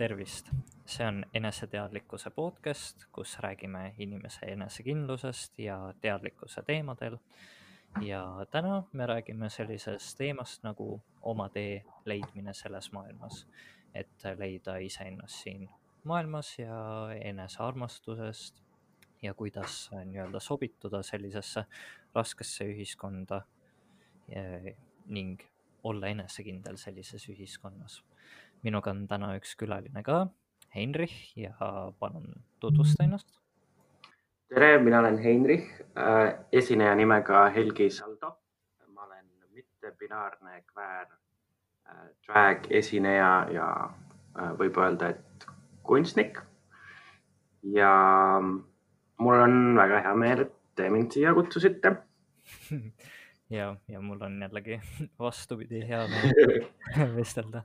tervist, see on eneseteadlikkuse podcast, kus räägime inimese enesekindlusest ja teadlikkuse teemadel. ja täna me räägime sellisest teemast nagu oma tee leidmine selles maailmas, et leida iseennast siin maailmas ja enesearmastusest ja kuidas nii-öelda sobituda sellisesse raskesse ühiskonda eh, ning olla enesekindel sellises ühiskonnas minuga on täna üks külaline ka, Heinrich ja palun tutvusta ennast. tere, mina olen Heinrich äh,, esineja nimega Helgi Saldo. ma olen mittebinaarne kväär äh,, drag esineja ja äh, võib öelda, et kunstnik. ja mul on väga hea meel, et te mind siia kutsusite ja, ja mul on jällegi vastupidi hea meel vestelda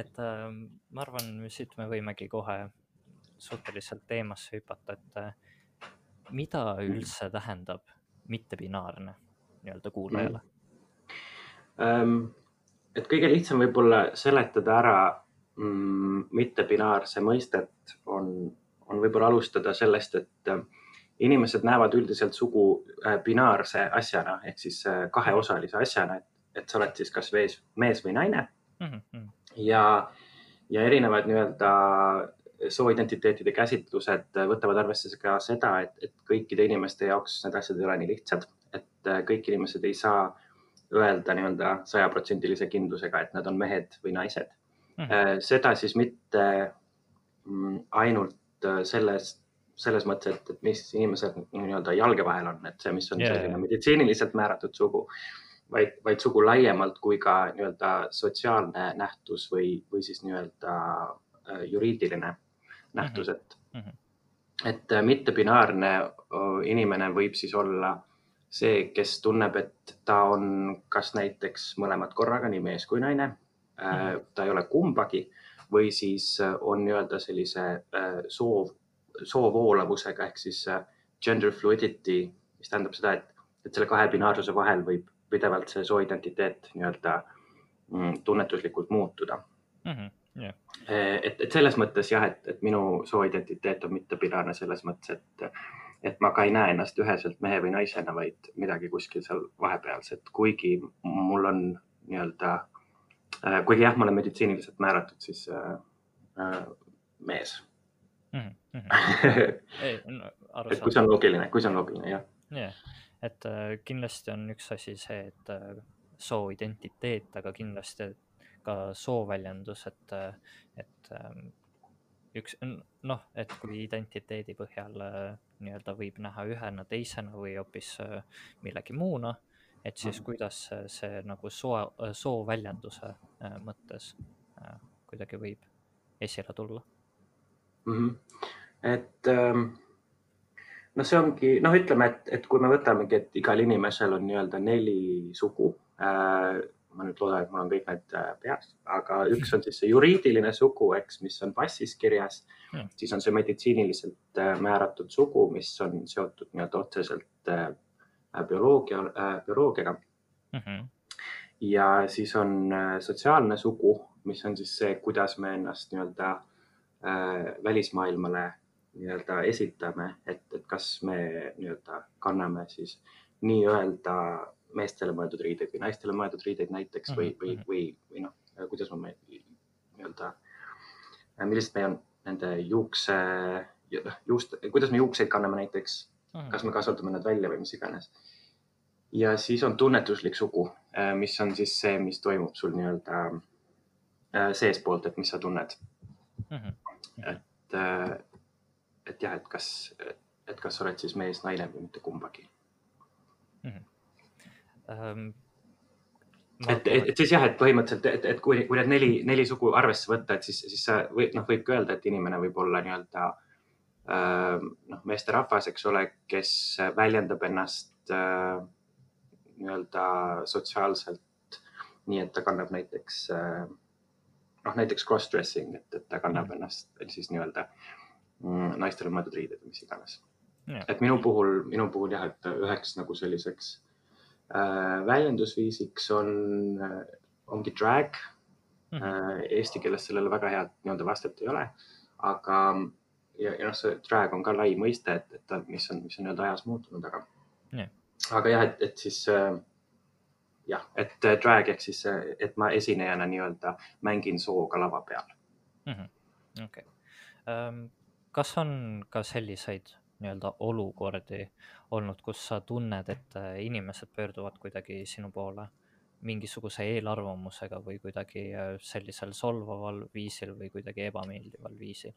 et äh, ma arvan, siit me võimegi kohe suhteliselt teemasse hüpata, et äh, mida üldse tähendab mittebinaarne nii-öelda kuulajale mm.? et kõige lihtsam võib-olla seletada ära mm, mittebinaarse mõistet on, on võib-olla alustada sellest, et äh, inimesed näevad üldiselt sugu äh, binaarse asjana ehk siis kaheosalise asjana, et, et sa oled siis kas mees, mees või naine mm. -hmm ja, ja erinevad nii-öelda sooidentiteetide käsitlused võtavad arvesse ka seda, et, et kõikide inimeste jaoks need asjad ei ole nii lihtsad, et äh, kõik inimesed ei saa öelda nii-öelda sajaprotsendilise kindlusega, et nad on mehed või naised mm. -hmm. seda siis mitte mm, ainult äh, selles, selles mõttes, et, et mis inimesel nii-öelda jalge vahel on, et see, mis on yeah. selline meditsiiniliselt määratud sugu vaid, vaid sugu laiemalt kui ka nii-öelda sotsiaalne nähtus või, või siis nii-öelda äh, juriidiline nähtus, mhm. et mm, -hmm. et äh, mittebinaarne inimene võib siis olla see, kes tunneb, et ta on kas näiteks mõlemad korraga, nii mees kui naine mm, -hmm. ta ei ole kumbagi või siis on nii-öelda sellise soov, soovoolavusega ehk siis gender fluidity, mis tähendab seda, et, et selle kahe binaarsuse vahel võib pidevalt see sooidentiteet nii-öelda mm, tunnetuslikult muutuda mm. -hmm. Yeah. et, et selles mõttes jah, et, et minu sooidentiteet on mittepidane selles mõttes, et, et ma ka ei näe ennast üheselt mehe või naisena, vaid midagi kuskil seal vahepealset, kuigi mul on nii-öelda, äh, kuigi jah, ma olen meditsiiniliselt määratud siis äh, mees mm. -hmm. ei, no, et kui see on loogiline, kui see on loogiline, jah yeah et äh, kindlasti on üks asi see, et äh, sooidentiteet, aga kindlasti ka sooväljendus, et, äh, et ähm, üks noh, et kui identiteedi põhjal nii-öelda võib näha ühena, teisena või hoopis millegi muuna, et siis kuidas see, see nagu soo, sooväljenduse mõttes kuidagi võib esile tulla mm? -hmm. et ähm no see ongi, noh, ütleme, et, et kui me võtamegi, et igal inimesel on nii-öelda neli sugu äh,. ma nüüd loodan, et mul on kõik need äh, peas, aga üks on siis see juriidiline sugu, eks, mis on passis kirjas siis on see meditsiiniliselt äh, määratud sugu, mis on seotud nii-öelda otseselt äh, bioloogia äh,, bioloogiaga mm. -hmm. ja siis on äh, sotsiaalne sugu, mis on siis see, kuidas me ennast nii-öelda äh, välismaailmale nii-öelda esitame, et, et kas me nii-öelda kanname siis nii-öelda meestele mõeldud riideid või naistele mõeldud riideid näiteks või, või, mhm. või, või noh, kuidas me nii-öelda, millised meie on nende juukse, juust, kuidas me juukseid kanname näiteks, mhm. kas me kasvatame nad välja või mis iganes. ja siis on tunnetuslik sugu, mis on siis see, mis toimub sul nii-öelda äh, seestpoolt, et mis sa tunned. -hmm. et et jah, et kas, et kas sa oled siis mees, naine või mitte kumbagi mm. -hmm. Um, et, et, et siis jah, et põhimõtteliselt, et, et kui, kui need neli, neli sugu arvesse võtta, et siis, siis sa või noh, võib ka öelda, et inimene võib olla nii-öelda äh, noh, meesterahvas, eks ole, kes väljendab ennast äh, nii-öelda sotsiaalselt nii, et ta kannab näiteks äh, noh, näiteks cross-dressing, et, et ta kannab mm ennast siis nii-öelda äh, naistele mõeldud riided või mis iganes. et minu puhul, minu puhul jah, et üheks nagu selliseks äh, väljendusviisiks on äh,, ongi drag Mhm. Äh, Eesti keeles sellele väga head nii-öelda vastet ei ole, aga ja, ja noh, see drag on ka lai mõiste, et, et ta, mis on, mis on nii-öelda ajas muutunud, aga Jah. aga jah, et, et siis äh, jah, et äh, drag ehk siis, äh, et ma esinejana nii-öelda mängin sooga lava peal. okei. Kas on ka selliseid nii-öelda olukordi olnud, kus sa tunned, et äh, inimesed pöörduvad kuidagi sinu poole mingisuguse eelarvamusega või kuidagi äh, sellisel solvaval viisil või kuidagi ebameeldival viisil?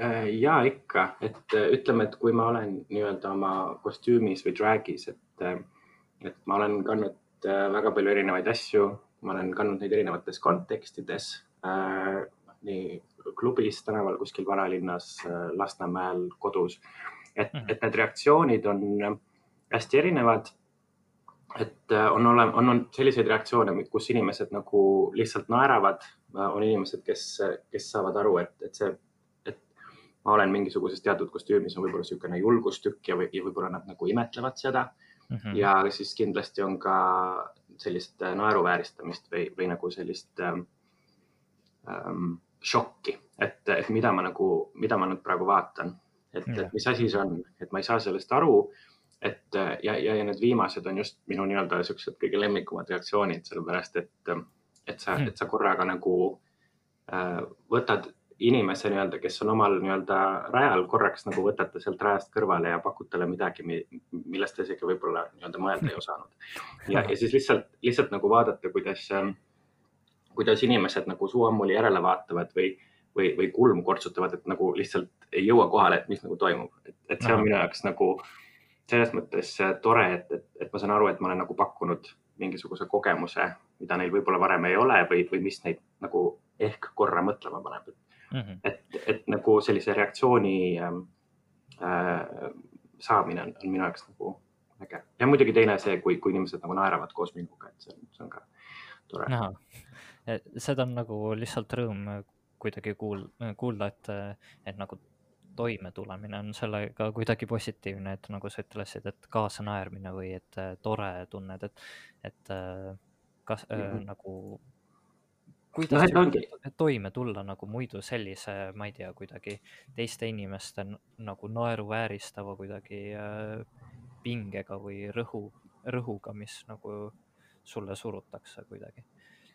Äh, ja ikka, et ütleme, et kui ma olen nii-öelda oma kostüümis või drag'is, et, et ma olen kandnud väga palju erinevaid asju, ma olen kandnud neid erinevates kontekstides nii klubis, tänaval, kuskil vanalinnas, Lasnamäel, kodus. et Mhm., et need reaktsioonid on hästi erinevad. et äh, on ole-, on, on selliseid reaktsioone, kus inimesed nagu lihtsalt naeravad, on inimesed, kes, kes saavad aru, et, et see, et ma olen mingisuguses teatud kostüümis, on võib-olla niisugune julgustükk ja, või, ja võib-olla nad nagu imetlevad seda Mhm. ja siis kindlasti on ka sellist äh, naeruvääristamist või, või nagu sellist ähm, ähm, šokki, et, et mida ma nagu, mida ma nüüd praegu vaatan, et, et mis asi see on, et ma ei saa sellest aru. et äh, ja, ja, ja need viimased on just minu nii-öelda siuksed kõige lemmikumad reaktsioonid, sellepärast et, et sa Hmm., et sa korraga nagu äh, võtad inimese nii-öelda, kes on omal nii-öelda rajal korraks nagu võtate sealt rajast kõrvale ja pakud talle midagi, millest ta isegi võib-olla nii-öelda mõelda ei osanud. ja, ja siis lihtsalt, lihtsalt nagu vaadata, kuidas, kuidas inimesed nagu suu ammuli järele vaatavad või, või, või kulmu kortsutavad, et nagu lihtsalt ei jõua kohale, et mis nagu toimub, et, et see on minu jaoks nagu selles mõttes äh, tore, et, et, et ma saan aru, et ma olen nagu pakkunud mingisuguse kogemuse, mida neil võib-olla varem ei ole või, või mis neid nagu ehk korra mõtlema paneb, Mhm. et, et nagu sellise reaktsiooni ähm, äh, saamine on, on minu jaoks nagu äge. Ja muidugi teine see, kui, kui inimesed nagu naeravad koos minuga, et see on, see on ka tore. Seda on nagu lihtsalt rõõm kuidagi kuul-, kuulda, et, et nagu toimetulemine on sellega kuidagi positiivne, et nagu sa ütlesid, et kaasanaermine või et äh, tore tunned, et, et äh, kas äh, Mhm. nagu, kuidas ongi- to- toime tulla nagu muidu sellise, ma ei tea, kuidagi teiste inimeste nagu naeruvääristava kuidagi äh, pingega või rõhu, rõhuga, mis nagu sulle surutakse kuidagi.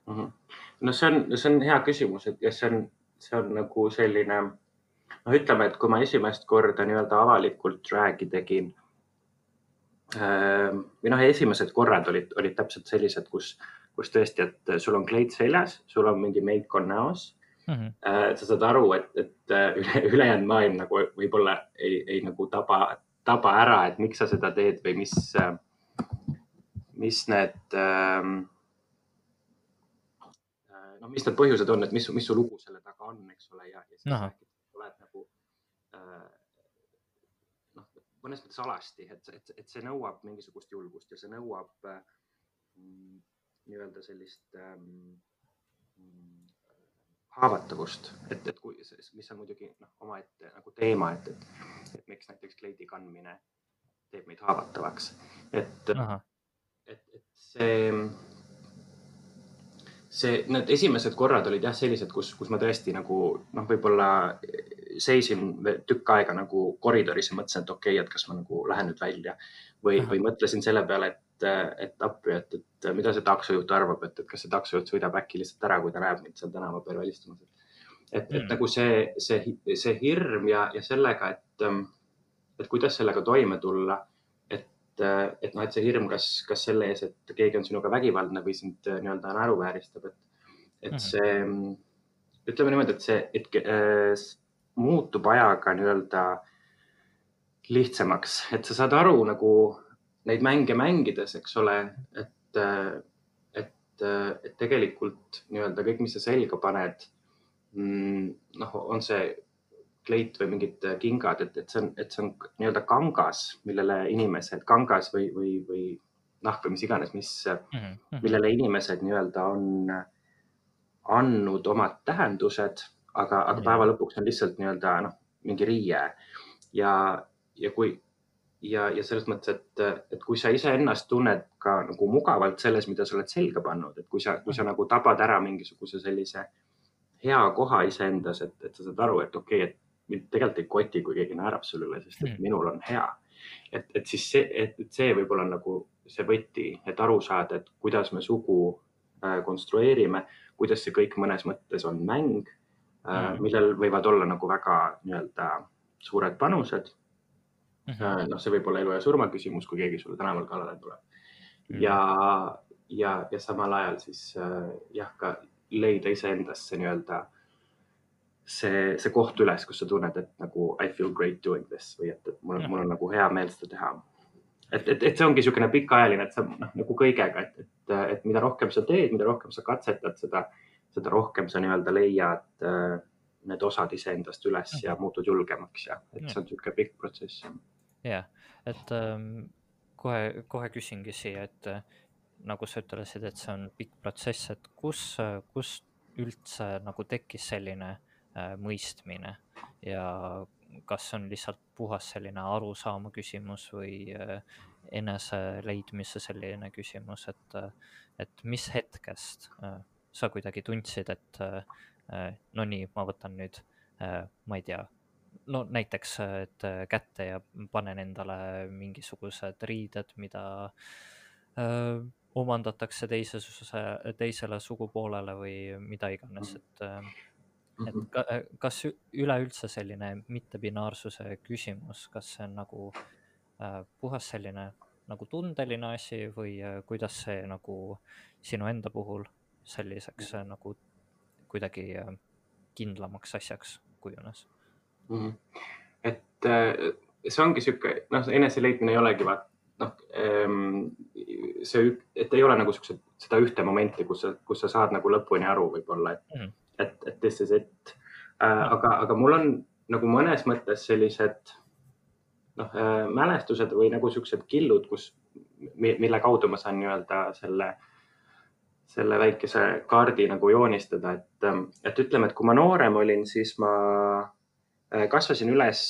Mhm. no see on, see on hea küsimus, et ja see on, see on nagu selline, noh, ütleme, et kui ma esimest korda nii-öelda avalikult drag'i tegin ähm, või noh, esimesed korrad olid, olid täpselt sellised, kus, kus tõesti, et sul on kleit seljas, sul on mingi meik on näos Mhm. äh, sa saad aru, et, et äh, üle, ülejäänud maailm nagu võib-olla ei, ei nagu taba, taba ära, et miks sa seda teed või mis, mis need, no mis need põhjused on, et mis, mis su lugu selle taga on, eks ole, ja, ja siis rääkida, oled nagu äh, noh, mõnes mõttes alasti, et, et, et see nõuab mingisugust julgust ja see nõuab äh, mm, nii-öelda sellist ähm, mm, haavatavust, et, et kui, mis on muidugi noh, omaette nagu teema, et, et, et miks näiteks kleidi kandmine teeb meid haavatavaks, et, et, et see, see, need esimesed korrad olid jah sellised, kus, kus ma tõesti nagu noh, võib-olla seisin tükk aega nagu koridoris ja mõtlesin, et okei okay,, et kas ma nagu lähen nüüd välja või, või mõtlesin selle peale, et, et appi, et, et mida see taksojuht arvab, et, et kas see taksojuht sõidab äkki lihtsalt ära, kui ta näeb mind seal tänava peal välistumas. et, et Mm. nagu see, see, see hirm ja, ja sellega, et, et kuidas sellega toime tulla, et, et noh, et see hirm, kas, kas selle ees, et keegi on sinuga vägivaldne või sind äh, nii-öelda naeruvääristab, et, et Mhm. see, ütleme niimoodi, et see, et äh, muutub ajaga nii-öelda lihtsamaks, et sa saad aru nagu neid mänge mängides, eks ole, et, et, et tegelikult nii-öelda kõik, mis sa selga paned, noh, on see kleit või mingid kingad, et, et see on, et see on nii-öelda kangas, millele inimesed, kangas või, või, või nahk või mis iganes, mis, mhm, millele inimesed nii-öelda on andnud omad tähendused, aga, aga Jah. päeva lõpuks on lihtsalt nii-öelda noh, mingi riie. Ja, ja kui ja, ja selles mõttes, et, et kui sa iseennast tunned ka nagu mugavalt selles, mida sa oled selga pannud, et kui sa, kui sa nagu tabad ära mingisuguse sellise hea koha iseendas, et, et sa saad aru, et okei okay,, et mind tegelikult ei koti, kui keegi naerab selle üle, sest et Mm. minul on hea. et, et siis see, et, see võib-olla on nagu see võti, et aru saada, et kuidas me sugu äh, konstrueerime, kuidas see kõik mõnes mõttes on mäng äh, Mm. millel võivad olla nagu väga nii-öelda suured panused Mhm. noh, see võib olla elu ja surma küsimus, kui keegi sulle tänaval kallale tuleb Mm. ja, ja, ja samal ajal siis äh, jah, ka leida iseendasse nii-öelda see, see koht üles, kus sa tunned, et nagu I feel great doing this või et, et mul on, mul on nagu hea meel seda teha. et, et, et see ongi niisugune pikaajaline, et sa noh, nagu kõigega, et, et, et mida rohkem sa teed, mida rohkem sa katsetad, seda, seda rohkem sa nii-öelda leiad äh, need osad iseendast üles ja muutud julgemaks ja et see on niisugune pikk protsess. jah, et ähm, kohe, kohe küsingi siia, et äh, nagu sa ütlesid, et see on pikk protsess, et kus, kus üldse nagu tekkis selline äh, mõistmine. Ja kas on lihtsalt puhas selline arusaama küsimus või äh, enese leidmise selline küsimus, et, äh, et mis hetkest äh, sa kuidagi tundsid, et äh, äh, no nii, ma võtan nüüd äh,, ma ei tea, no näiteks, et äh, kätte ja panen endale mingisugused riided, mida öö, omandatakse teisesuse, teisele sugupoolele või mida iganes, et, et ka, kas üleüldse selline mittebinaarsuse küsimus, kas see on nagu äh, puhas selline nagu tundeline asi või äh, kuidas see nagu sinu enda puhul selliseks äh, nagu kuidagi äh, kindlamaks asjaks kujunes? mm. -hmm. et äh, see ongi sihuke, noh, eneseleidmine ei olegi vaat noh, see, et ei ole nagu siukse, seda ühte momenti, kus sa, kus sa saad nagu lõpuni aru võib-olla, et mm, -hmm. Et, this is it äh,. aga, aga mul on nagu mõnes mõttes sellised noh äh,, mälestused või nagu siuksed killud, kus, mille kaudu ma saan nii-öelda selle selle väikese kaardi nagu joonistada, et, et ütleme, et kui ma noorem olin, siis ma äh, kasvasin üles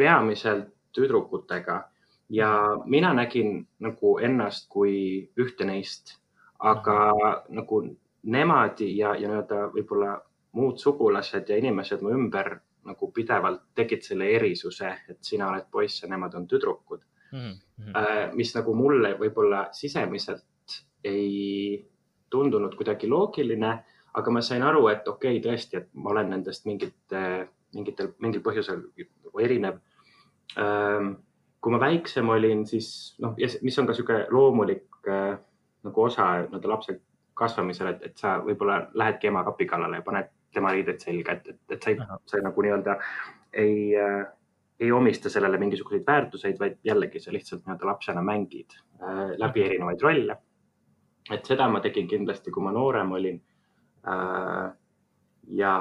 peamiselt tüdrukutega ja mina nägin nagu ennast kui ühte neist, aga nagu nemad ja, ja nii-öelda võib-olla muud sugulased ja inimesed mu ümber nagu pidevalt tegid selle erisuse, et sina oled poiss ja nemad on tüdrukud mm. -hmm. mis nagu mulle võib-olla sisemiselt ei tundunud kuidagi loogiline, aga ma sain aru, et okei okay,, tõesti, et ma olen nendest mingite, mingitel, mingil põhjusel nagu erinev. kui ma väiksem olin, siis noh, mis on ka niisugune loomulik äh, nagu osa nii-öelda lapse kasvamisel, et, et sa võib-olla lähedki ema kapi kallale ja paned tema riided selga, et, et, et sa ei, sa nagu nii-öelda ei äh, ei omista sellele mingisuguseid väärtuseid, vaid jällegi sa lihtsalt nii-öelda lapsena mängid äh, läbi erinevaid rolle et seda ma tegin kindlasti, kui ma noorem olin äh,. ja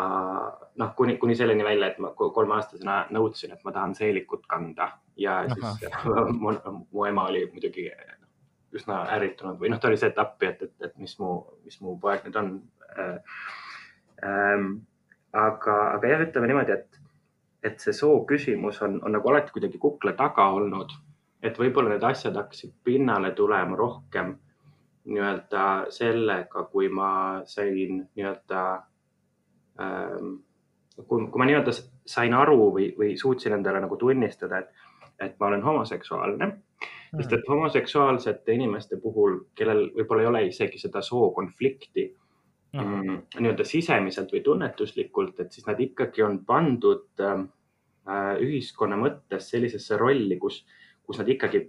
noh, kuni, kuni selleni välja, et ma kolmeaastasena nõudsin, et ma tahan seelikut kanda ja Aha. siis mu, mu ema oli muidugi üsna ärritunud või noh, ta oli see, et appi, et, et, et mis mu, mis mu poeg nüüd on äh,. Ähm, aga, aga jah, ütleme niimoodi, et, et see soo küsimus on, on nagu alati kuidagi kukla taga olnud, et võib-olla need asjad hakkasid pinnale tulema rohkem nii-öelda sellega, kui ma sain nii-öelda ähm,, kui, kui ma nii-öelda sain aru või, või suutsin endale nagu tunnistada, et, et ma olen homoseksuaalne. Mm.. sest et homoseksuaalsete inimeste puhul, kellel võib-olla ei ole isegi seda sookonflikti mm. nii-öelda sisemiselt või tunnetuslikult, et siis nad ikkagi on pandud äh, ühiskonna mõttes sellisesse rolli, kus, kus nad ikkagi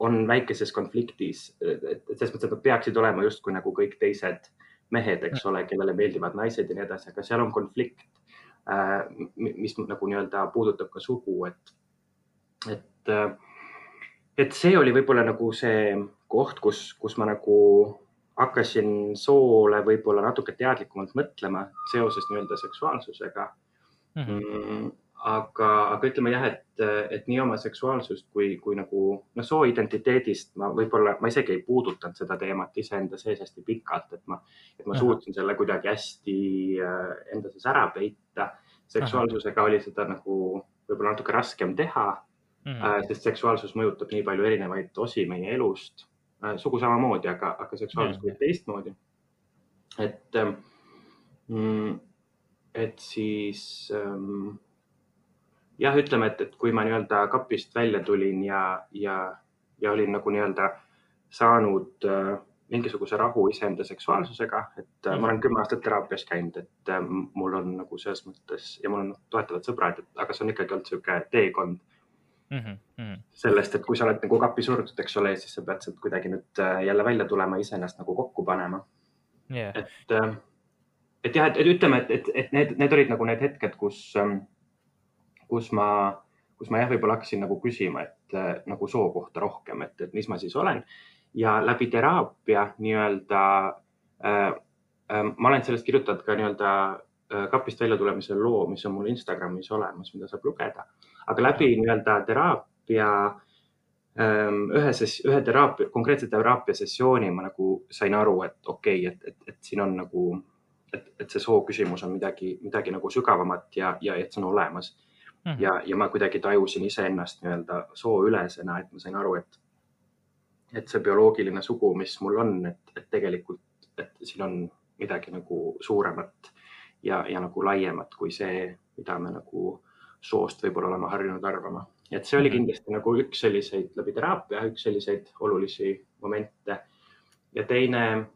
on väikeses konfliktis, et selles mõttes, et nad peaksid olema justkui nagu kõik teised mehed, eks ole, kellele meeldivad naised ja nii edasi, aga seal on konflikt, mis nagu nii-öelda puudutab ka sugu, et, et, et see oli võib-olla nagu see koht, kus, kus ma nagu hakkasin soole võib-olla natuke teadlikumalt mõtlema seoses nii-öelda seksuaalsusega mm. -hmm aga, aga ütleme jah, et, et nii oma seksuaalsust kui, kui nagu noh, sooidentiteedist ma võib-olla, ma isegi ei puudutanud seda teemat iseenda sees hästi pikalt, et ma, et ma suutsin selle kuidagi hästi enda sees ära peita. seksuaalsusega oli seda nagu võib-olla natuke raskem teha. mm, -hmm. äh, sest seksuaalsus mõjutab nii palju erinevaid osi meie elust äh,. Sugu samamoodi, aga, aga seksuaalsus -hmm. teistmoodi. et ähm, mm, et siis ähm, jah, ütleme, et, et kui ma nii-öelda kapist välja tulin ja, ja, ja olin nagu nii-öelda saanud äh, mingisuguse rahu iseenda seksuaalsusega, et -hmm. ma olen kümme aastat teraapias käinud, et äh, mul on nagu selles mõttes ja mul on toetavad sõbrad, aga see on ikkagi olnud niisugune teekond mm. -hmm. sellest, et kui sa oled nagu kappi surutud, eks ole, siis sa pead sealt kuidagi nüüd äh, jälle välja tulema, iseennast nagu kokku panema yeah.. et, et jah, et, ütleme, et, et, et need, need olid nagu need hetked, kus, ähm, kus ma, kus ma jah, võib-olla hakkasin nagu küsima, et nagu soo kohta rohkem, et, et mis ma siis olen ja läbi teraapia nii-öelda äh, äh, ma olen sellest kirjutanud ka nii-öelda äh, kapist välja tulemise loo, mis on mul Instagramis olemas, mida saab lugeda, aga läbi nii-öelda teraapia ähm, ühe, ühe teraapia, konkreetse teraapia sessiooni ma nagu sain aru, et okei okay,, et, et, et siin on nagu, et, et see soo küsimus on midagi, midagi nagu sügavamat ja, ja et see on olemas mm. -hmm. ja, ja ma kuidagi tajusin iseennast nii-öelda sooülesena, et ma sain aru, et et see bioloogiline sugu, mis mul on, et, et tegelikult, et siin on midagi nagu suuremat ja, ja nagu laiemat kui see, mida me nagu soost võib-olla oleme harjunud arvama. et see oli mhm. kindlasti nagu üks selliseid läbi teraapia, üks selliseid olulisi momente. ja teine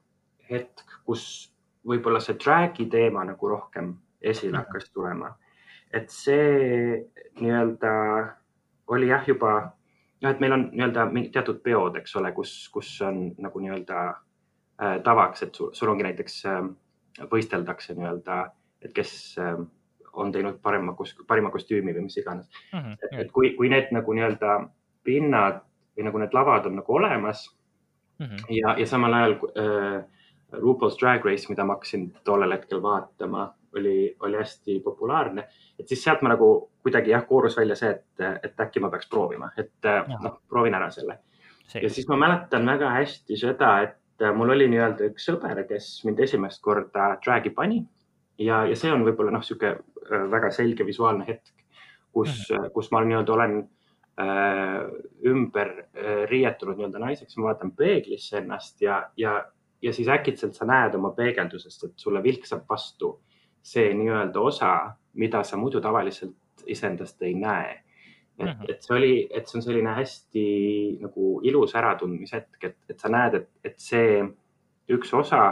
hetk, kus võib-olla see drag'i teema nagu rohkem esile mhm. hakkas tulema, et see nii-öelda oli jah, juba noh, et meil on nii-öelda teatud peod, eks ole, kus, kus on nagu nii-öelda äh, tavaks, et sul, sul ongi näiteks äh, võisteldakse nii-öelda, et kes äh, on teinud parema, parima kostüümi või mis iganes mm. -hmm. et, et kui, kui need nagu nii-öelda pinnad või nagu need lavad on nagu olemas mm -hmm. ja, ja samal ajal äh, RuPaul's Drag Race, mida ma hakkasin tollel hetkel vaatama, oli, oli hästi populaarne, et siis sealt ma nagu kuidagi jah, koorus välja see, et, et äkki ma peaks proovima, et noh, proovin ära selle. ja siis ma mäletan väga hästi seda, et mul oli nii-öelda üks sõber, kes mind esimest korda drag'i pani ja, ja see on võib-olla noh, niisugune äh, väga selge visuaalne hetk, kus mm, -hmm. kus ma nii-öelda olen äh, ümber äh, riietunud nii-öelda naiseks, ma vaatan peeglisse ennast ja, ja, ja siis äkitselt sa näed oma peegeldusest, et sulle vilksab vastu see nii-öelda osa, mida sa muidu tavaliselt iseendast ei näe. Et et see oli, et see on selline hästi nagu ilus äratundmishetk, et, et sa näed, et, et see üks osa,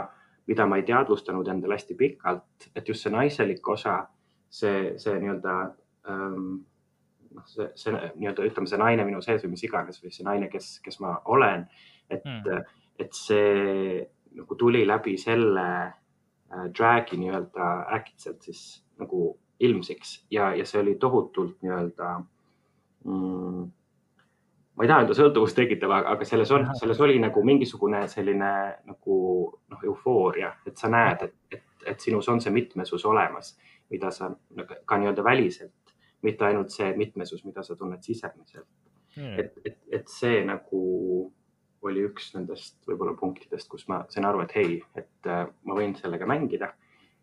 mida ma ei teadvustanud endale hästi pikalt, et just see naiselik osa, see, see nii-öelda ähm, noh, see, see nii-öelda ütleme, see naine minu sees või mis iganes või see naine, kes, kes ma olen, et mm., et see nagu tuli läbi selle äh, drag'i nii-öelda äkitselt siis nagu ilmsiks ja, ja see oli tohutult nii-öelda mm, ma ei taha öelda sõltuvust tekitav, aga selles on, selles oli nagu mingisugune selline nagu noh, eufooria, et sa näed, et, et, et sinus on see mitmesus olemas, mida sa ka nii-öelda väliselt, mitte ainult see mitmesus, mida sa tunned sisemiselt. Mm.. et, et, et see nagu oli üks nendest võib-olla punktidest, kus ma sain aru, et hei, et äh, ma võin sellega mängida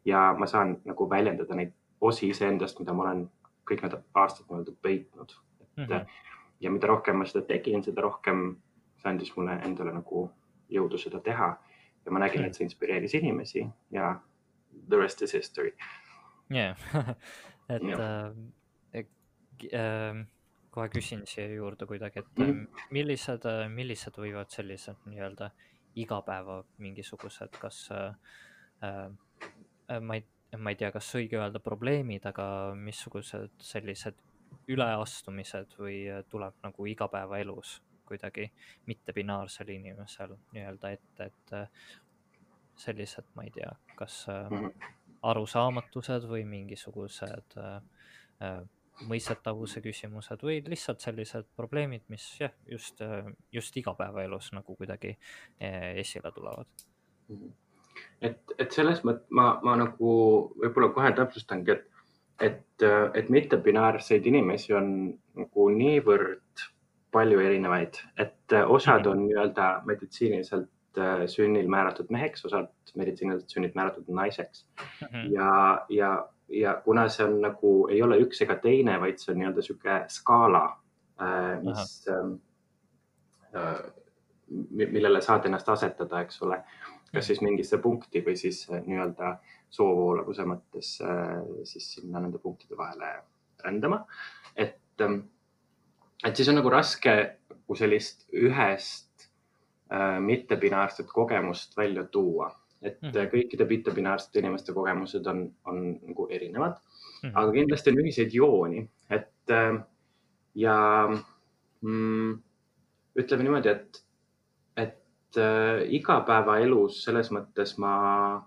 ja ma saan nagu väljendada neid osi iseendast, mida ma olen kõik need aastad nii-öelda peitnud. Mm -hmm. ja mida rohkem ma seda tegin, seda rohkem see andis mulle endale nagu jõudu seda teha ja ma nägin, et see inspireeris inimesi ja the rest is history. jah, et yeah. äh, äh, kohe küsin siia juurde kuidagi, et mm -hmm. millised, millised võivad sellised nii-öelda igapäeva mingisugused, kas äh, äh, ma ei ma ei tea, kas õige öelda probleemid, aga missugused sellised üleastumised või äh, tuleb nagu igapäevaelus kuidagi mittebinaarsel inimesel nii-öelda ette, et äh, sellised, ma ei tea, kas äh, mhm. arusaamatused või mingisugused mõistetavuse küsimused või lihtsalt sellised probleemid, mis jah, just, just igapäevaelus nagu kuidagi esile tulevad. -hmm et, et selles mõttes ma, ma nagu võib-olla kohe täpsustangi, et, et, et mittebinaarseid inimesi on nagu niivõrd palju erinevaid, et osad on nii-öelda meditsiiniliselt äh, sünnil määratud meheks, osad meditsiiniliselt sünnid määratud naiseks mm. -hmm. ja, ja, ja kuna see on nagu, ei ole üks ega teine, vaid see on nii-öelda sihuke skaala mis, millele saad ennast asetada, eks ole, kas siis mingisse punkti või siis nii-öelda soovoolavuse mõttes siis sinna nende punktide vahele rändama. et, et siis on nagu raske nagu sellist ühest mittebinaarset kogemust välja tuua et mm -hmm. kõikide mittebinaarsete inimeste kogemused on, on nagu erinevad mm, -hmm. aga kindlasti on ühiseid jooni, et ja mm, ütleme niimoodi, et, et äh, igapäevaelus selles mõttes ma äh,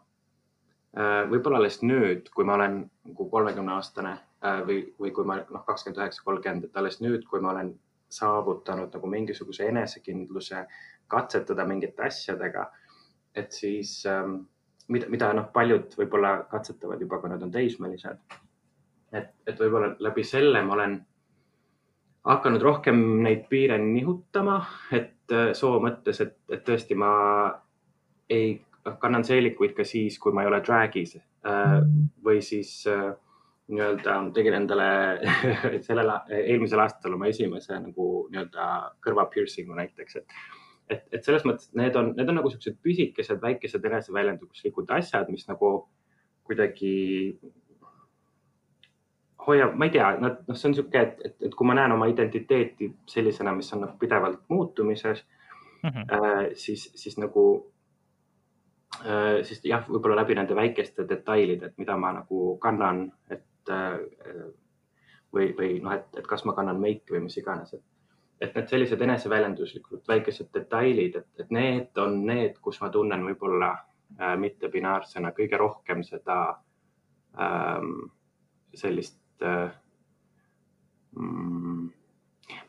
võib-olla alles nüüd, kui ma olen nagu kolmekümne aastane äh, või, või kui ma noh, kakskümmend üheksa, kolmkümmend, et alles nüüd, kui ma olen saavutanud nagu mingisuguse enesekindluse katsetada mingite asjadega et siis ähm, mida, mida noh, paljud võib-olla katsetavad juba, kui nad on teismelised. et, et võib-olla läbi selle ma olen hakanud rohkem neid piire nihutama, et äh, soo mõttes, et, et tõesti ma ei kannan seelikuid ka siis, kui ma ei ole drag'is äh, või siis äh, nii-öelda tegin endale sellel, eelmisel aastal oma esimese nagu nii-öelda kõrva piercing'u näiteks, et et, et selles mõttes need on, need on nagu siuksed pisikesed, väikesed eneseväljenduslikud asjad, mis nagu kuidagi hoiab, ma ei tea, noh, see on sihuke, et, et, et kui ma näen oma identiteeti sellisena, mis on nagu pidevalt muutumises mm, -hmm. äh, siis, siis nagu siis jah, võib-olla läbi nende väikeste detailide, et mida ma nagu kannan, et äh, või, või noh, et, et kas ma kannan meiki või mis iganes, et et need sellised eneseväljenduslikud väikesed detailid, et, et need on need, kus ma tunnen võib-olla äh, mittebinaarsena kõige rohkem seda ähm, sellist äh, mm,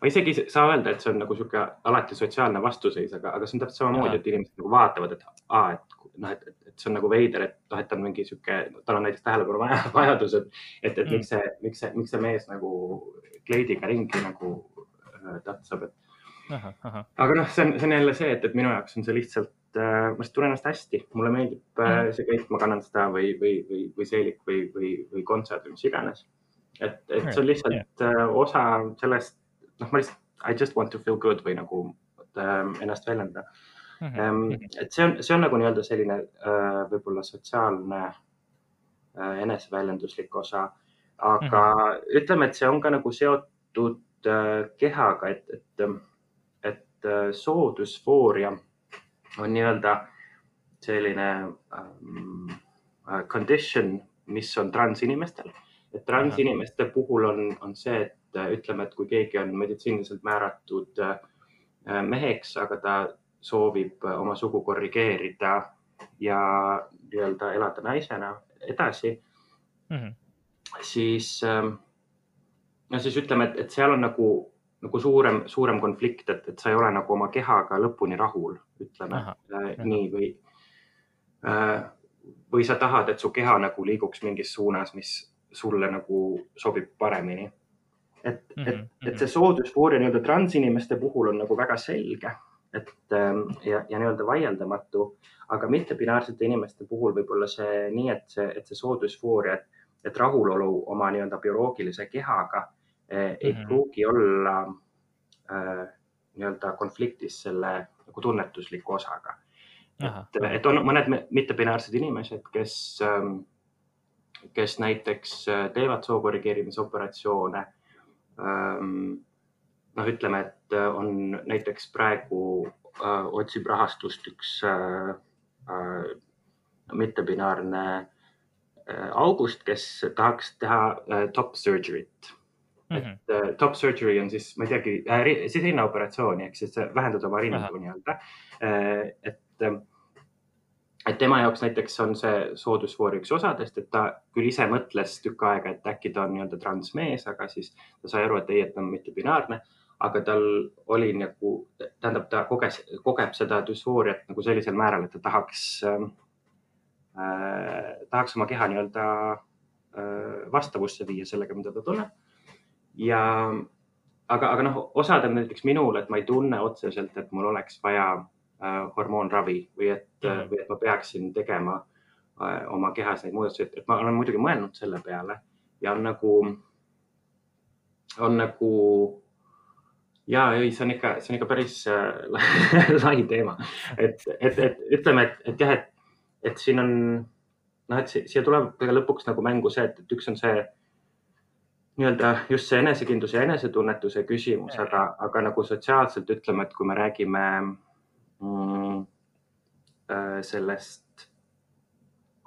ma isegi ei saa öelda, et see on nagu sihuke alati sotsiaalne vastuseis, aga, aga see on täpselt samamoodi, et inimesed nagu vaatavad, et aa, et noh, et, et, et see on nagu veider, et noh, et ta on mingi sihuke, tal on näiteks tähelepanu vajadus, et, et, et miks see, miks see, miks see mees nagu kleidiga ringi nagu tatsab, et. aga noh, see on, see on jälle see, et, et minu jaoks on see lihtsalt äh,, ma lihtsalt tunnen ennast hästi, mulle meeldib äh, mhm. see kõik, ma kannan seda või, või, või, või seelik või, või, või kontsert või mis iganes. et, et see on lihtsalt äh, osa sellest, noh, ma lihtsalt, I just want to feel good või nagu äh, ennast väljendada mm. -hmm. et see on, see on nagu nii-öelda selline äh, võib-olla sotsiaalne äh, eneseväljenduslik osa, aga mm -hmm. ütleme, et see on ka nagu seotud Äh, kehaga, et, et, et äh, soodusfooria on nii-öelda selline um, condition, mis on transinimestel. et transinimeste puhul on, on see, et ütleme, et kui keegi on meditsiiniliselt määratud meheks, aga ta soovib oma sugu korrigeerida ja nii-öelda elada naisena edasi mm, -hmm. siis ähm, no siis ütleme, et, et seal on nagu, nagu suurem, suurem konflikt, et, et sa ei ole nagu oma kehaga lõpuni rahul, ütleme aha, äh, nii või äh,. või sa tahad, et su keha nagu liiguks mingis suunas, mis sulle nagu sobib paremini. Et mm, -hmm. et, mhm, et see mhm. soodusfooria nii-öelda transinimeste puhul on nagu väga selge, et ähm, ja, ja nii-öelda vaieldamatu, aga mittepinaarsete inimeste puhul võib olla see nii, et see, et see soodusfooria, et et rahulolu oma nii-öelda bioloogilise kehaga eh, ei mm -hmm. pruugi olla äh, nii-öelda konfliktis selle nagu tunnetusliku osaga. et, et on mõned mittepinaarsed inimesed, kes ähm,, kes näiteks äh, teevad soo korrigeerimisoperatsioone ähm,. Noh, ütleme, et äh, on näiteks praegu äh, otsib rahastust üks äh, äh, mittepinaarne Äh, August, kes tahaks teha äh, top surgery't mm. -hmm. et uh, top surgery on siis, ma ei teagi äh,, siis rinnaoperatsiooni ehk siis vähendada oma rindu nii-öelda uh,. et, et tema jaoks näiteks on see soodusfoor üks osadest, et ta küll ise mõtles tükk aega, et äkki ta on nii-öelda transmees, aga siis ta sai aru, et ei, et ta on mittebinaarne aga tal oli nagu, tähendab, ta koges, kogeb seda düsfooriat nagu sellisel määral, et ta tahaks äh, tahaks oma keha nii-öelda äh, vastavusse viia sellega, mida ta tunneb. ja aga, aga noh, osadel näiteks minul, et ma ei tunne otseselt, et mul oleks vaja hormoonravi või et mm, -hmm. või et ma peaksin tegema äh, oma kehas neid muudatusi, et ma olen muidugi mõelnud selle peale ja on nagu, on nagu ja ei, see on ikka, see on ikka päris lai teema, et, et, et ütleme, et, et jah, et, et siin on noh, et siia tuleb lõpuks nagu mängu see, et, üks on see nii-öelda just see enesekindluse ja enesetunnetuse küsimus, aga, aga nagu sotsiaalselt ütleme, et kui me räägime äh, sellest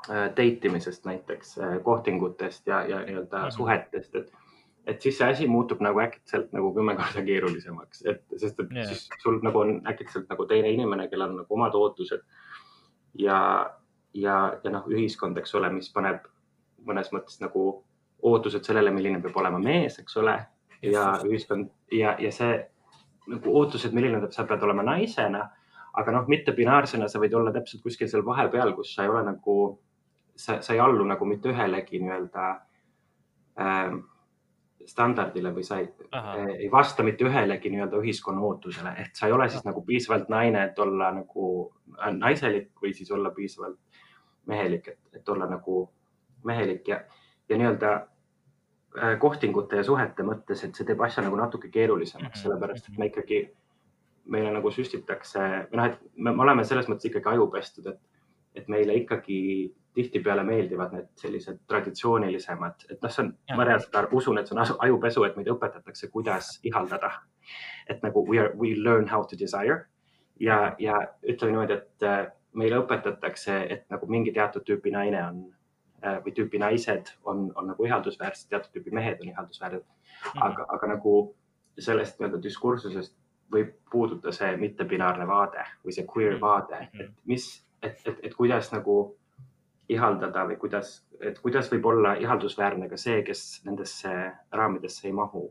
äh, date imisest näiteks, äh, kohtingutest ja, ja nii-öelda -hmm. suhetest, et, et siis see asi muutub nagu äkitselt nagu kümme korda keerulisemaks, et sest et yeah. siis sul nagu on äkitselt nagu teine inimene, kellel on nagu omad ootused ja, ja, ja noh, ühiskond, eks ole, mis paneb mõnes mõttes nagu ootused sellele, milline peab olema mees, eks ole, ja ühiskond ja, ja see nagu ootused, milline sa pead olema naisena, aga noh, mittepinaarsena sa võid olla täpselt kuskil seal vahepeal, kus sa ei ole nagu, sa, sa ei allu nagu mitte ühelegi nii-öelda äh, standardile või sa ei, äh, ei vasta mitte ühelegi nii-öelda ühiskonna ootusele, ehk sa ei ole siis nagu piisavalt naine, et olla nagu naiselik või siis olla piisavalt mehelik, et, et olla nagu mehelik ja ja nii-öelda äh, kohtingute ja suhete mõttes, et see teeb asja nagu natuke keerulisemaks -hmm. sellepärast et me ikkagi, meile nagu süstitakse või noh, et me, me oleme selles mõttes ikkagi ajupestud, et, et meile ikkagi tihtipeale meeldivad need sellised traditsioonilisemad, et noh, see on, ma reaalselt usun, et see on ajupesu, et meid õpetatakse, kuidas ihaldada. et nagu we are, we learn how to desire ja, ja ütleme niimoodi, et äh, meile õpetatakse, et nagu mingi teatud tüüpi naine on Äh, või tüüpi naised on, on nagu ihaldusväärsed, teatud tüüpi mehed on ihaldusväärsed mm. -hmm. aga, aga nagu sellest nii-öelda diskursusest võib puududa see mittepinaarne vaade või see queer mhm. vaade, et mhm. mis, et, et, et kuidas nagu ihaldada või kuidas, et kuidas võib olla ihaldusväärne ka see, kes nendesse raamidesse ei mahu.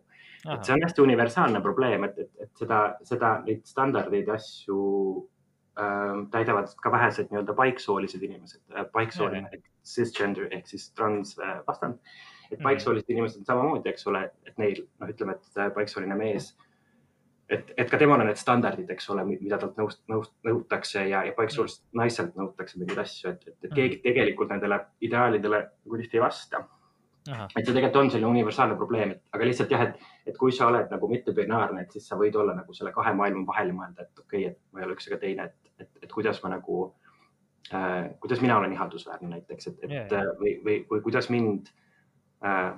et see on hästi universaalne probleem, et, et, et seda, seda, neid standardeid ja asju äh, täidavad ka vähesed nii-öelda paiksoolised inimesed. Äh, paiksooline ehk cisgender ehk siis transvastand. et mhm. paiksoolised inimesed on samamoodi, eks ole, et neil noh, ütleme, et äh, paiksooline mees, et, et ka temal on need standardid, eks ole, mida talt nõust, nõust, nõutakse ja, ja paiksoolisest naiselt nõutakse mingeid asju, et, et, et keegi mhm. tegelikult nendele ideaalidele nagu tihti ei vasta et see tegelikult on selline universaalne probleem, et aga lihtsalt jah, et, et kui sa oled nagu mittebinaarne, et siis sa võid olla nagu selle kahe maailma vahel ja mõelda, et okei okay,, et ma ei ole üks ega teine, et, et, et kuidas ma nagu äh,, kuidas mina olen ihaldusväärne näiteks, et, et yeah, yeah. või, või, või kuidas mind äh,,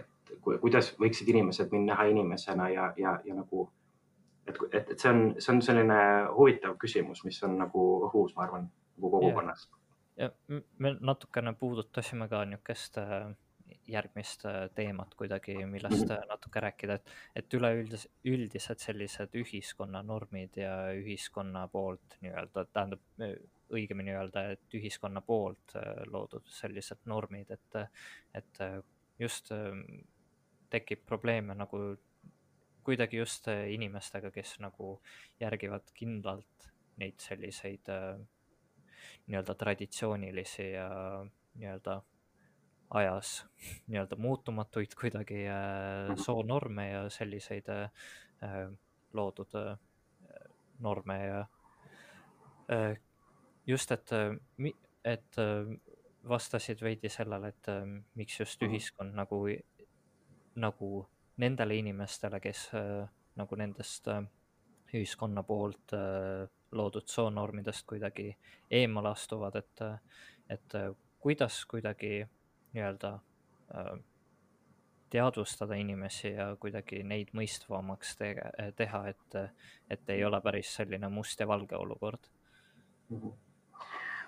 et kuidas võiksid inimesed mind näha inimesena ja, ja, ja nagu, et, et, et see on, see on selline huvitav küsimus, mis on nagu õhus, ma arvan, nagu kogukonnas ja me natukene puudutasime ka niisugust äh, järgmist äh, teemat kuidagi, millest mhm. äh, natuke rääkida, et, et üleüldis, üldiselt sellised ühiskonna normid ja ühiskonna poolt nii-öelda, tähendab õigemini öelda, et ühiskonna poolt loodud sellised normid, et, et just tekib probleeme nagu kuidagi just inimestega, kes nagu järgivad kindlalt neid selliseid nii-öelda traditsioonilisi ja nii-öelda ajas nii-öelda muutumatuid kuidagi äh, soonorme ja selliseid äh, loodud äh, norme ja just, et, et vastasid veidi sellele, et miks just mhm. ühiskond nagu, nagu nendele inimestele, kes nagu nendest ühiskonna poolt loodud soonormidest kuidagi eemale astuvad, et, et kuidas kuidagi nii-öelda äh, teadvustada inimesi ja kuidagi neid mõistvamaks te teha, et, et ei ole päris selline must ja valge olukord mm. -hmm.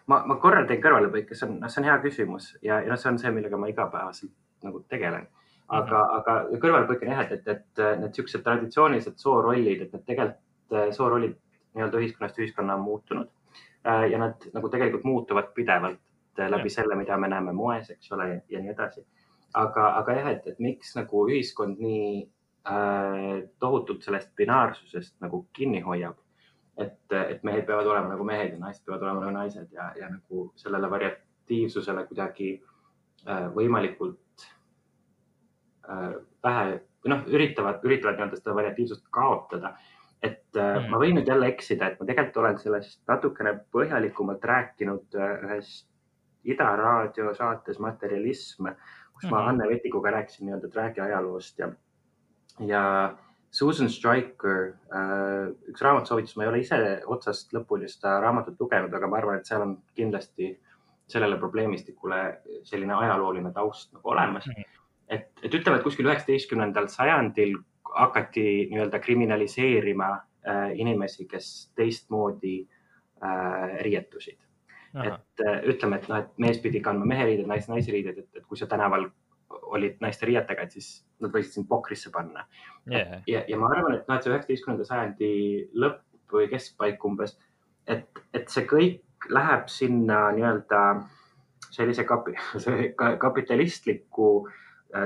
ma, ma korra teen kõrvalepõike, see on, noh, see on hea küsimus ja, ja noh, see on see, millega ma igapäevaselt nagu tegelen. Aga -hmm. aga kõrvalepõike on jah, et, et, need siuksed traditsioonilised soorollid, et need tegelikult äh, soorollid nii-öelda ühiskonnast ühiskonna on muutunud äh, ja nad nagu tegelikult muutuvad pidevalt Äh, läbi ja. selle, mida me näeme moes, eks ole, ja nii edasi. aga, aga jah, et, et miks nagu ühiskond nii äh, tohutult sellest binaarsusest nagu kinni hoiab. et, et mehed peavad olema nagu mehed ja naised peavad olema nagu naised ja, ja nagu sellele variatiivsusele kuidagi äh, võimalikult vähe või noh, üritavad, üritavad nii-öelda seda variatiivsust kaotada et äh, mm. ma võin nüüd jälle eksida, et ma tegelikult olen sellest natukene põhjalikumalt rääkinud äh, ühest Ida raadio saates Materialism, kus mm -hmm. ma mhm. Anne Vetikuga rääkisin nii-öelda träägi ajaloost ja, ja Susan Stryker, üks raamatusoovitus, ma ei ole ise otsast lõpuni seda raamatut lugenud, aga ma arvan, et seal on kindlasti sellele probleemistikule selline ajalooline taust nagu olemas. et, et ütleme, et kuskil üheksateistkümnendal sajandil hakati nii-öelda kriminaliseerima äh, inimesi, kes teistmoodi äh, riietusid. et äh, ütleme, et noh, et mees pidi kandma meheriided, nais naisriided, et, et kui sa tänaval olid naiste riietega, et siis nad võisid sind pokrisse panna. Yeah.. ja, ja ma arvan, et noh, et see üheksateistkümnenda sajandi lõpp või keskpaik umbes, et, et see kõik läheb sinna nii-öelda sellise kapi, kapitalistliku äh,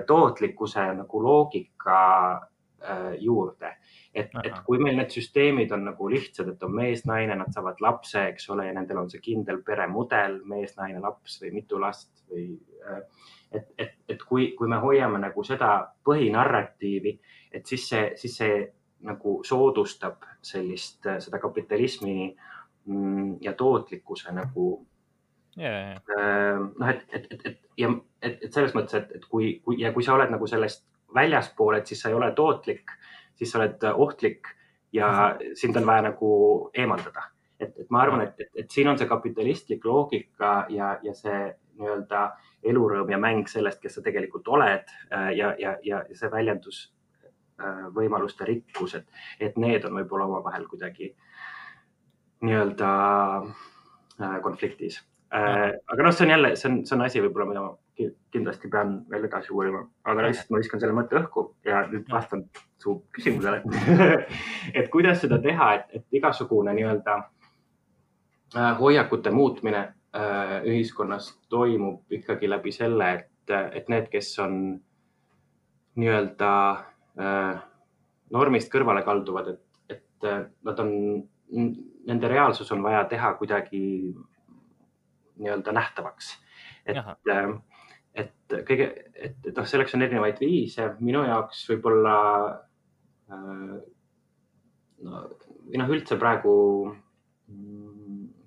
tootlikkuse nagu loogika äh, juurde. et, et kui meil need süsteemid on nagu lihtsad, et on mees, naine, nad saavad lapse, eks ole, ja nendel on see kindel peremudel, mees, naine, laps või mitu last või äh, et, et, et kui, kui me hoiame nagu seda põhinarratiivi, et siis see, siis see nagu soodustab sellist, seda kapitalismi äh, Mm, ja tootlikkuse nagu yeah.. noh, et, et, et, et ja et, et selles mõttes, et, et kui, kui ja kui sa oled nagu sellest väljaspool, et siis sa ei ole tootlik, siis sa oled ohtlik ja mm -hmm. sind on vaja nagu eemaldada. et, et ma arvan, et, et, et siin on see kapitalistlik loogika ja, ja see nii-öelda elurõõm ja mäng sellest, kes sa tegelikult oled äh, ja, ja, ja see väljendus äh, võimaluste rikkus, et, et need on võib-olla omavahel kuidagi äh, nii-öelda äh, konfliktis. Äh, aga noh, see on jälle, see on, see on asi võib-olla, mida ma kindlasti pean veel edasi uurima, aga lihtsalt ma viskan selle mõtte õhku ja nüüd vastan su küsimusele. Et kuidas seda teha, et, et igasugune nii-öelda äh, hoiakute muutmine ühiskonnas toimub ikkagi läbi selle, et, et need, kes on nii-öelda normist kõrvale kalduvad, et, et nad on nende reaalsus on vaja teha kuidagi nii-öelda nähtavaks. et, äh, et kõige, et, et noh, selleks on erinevaid viise, minu jaoks võib-olla äh, no, või noh, üldse praegu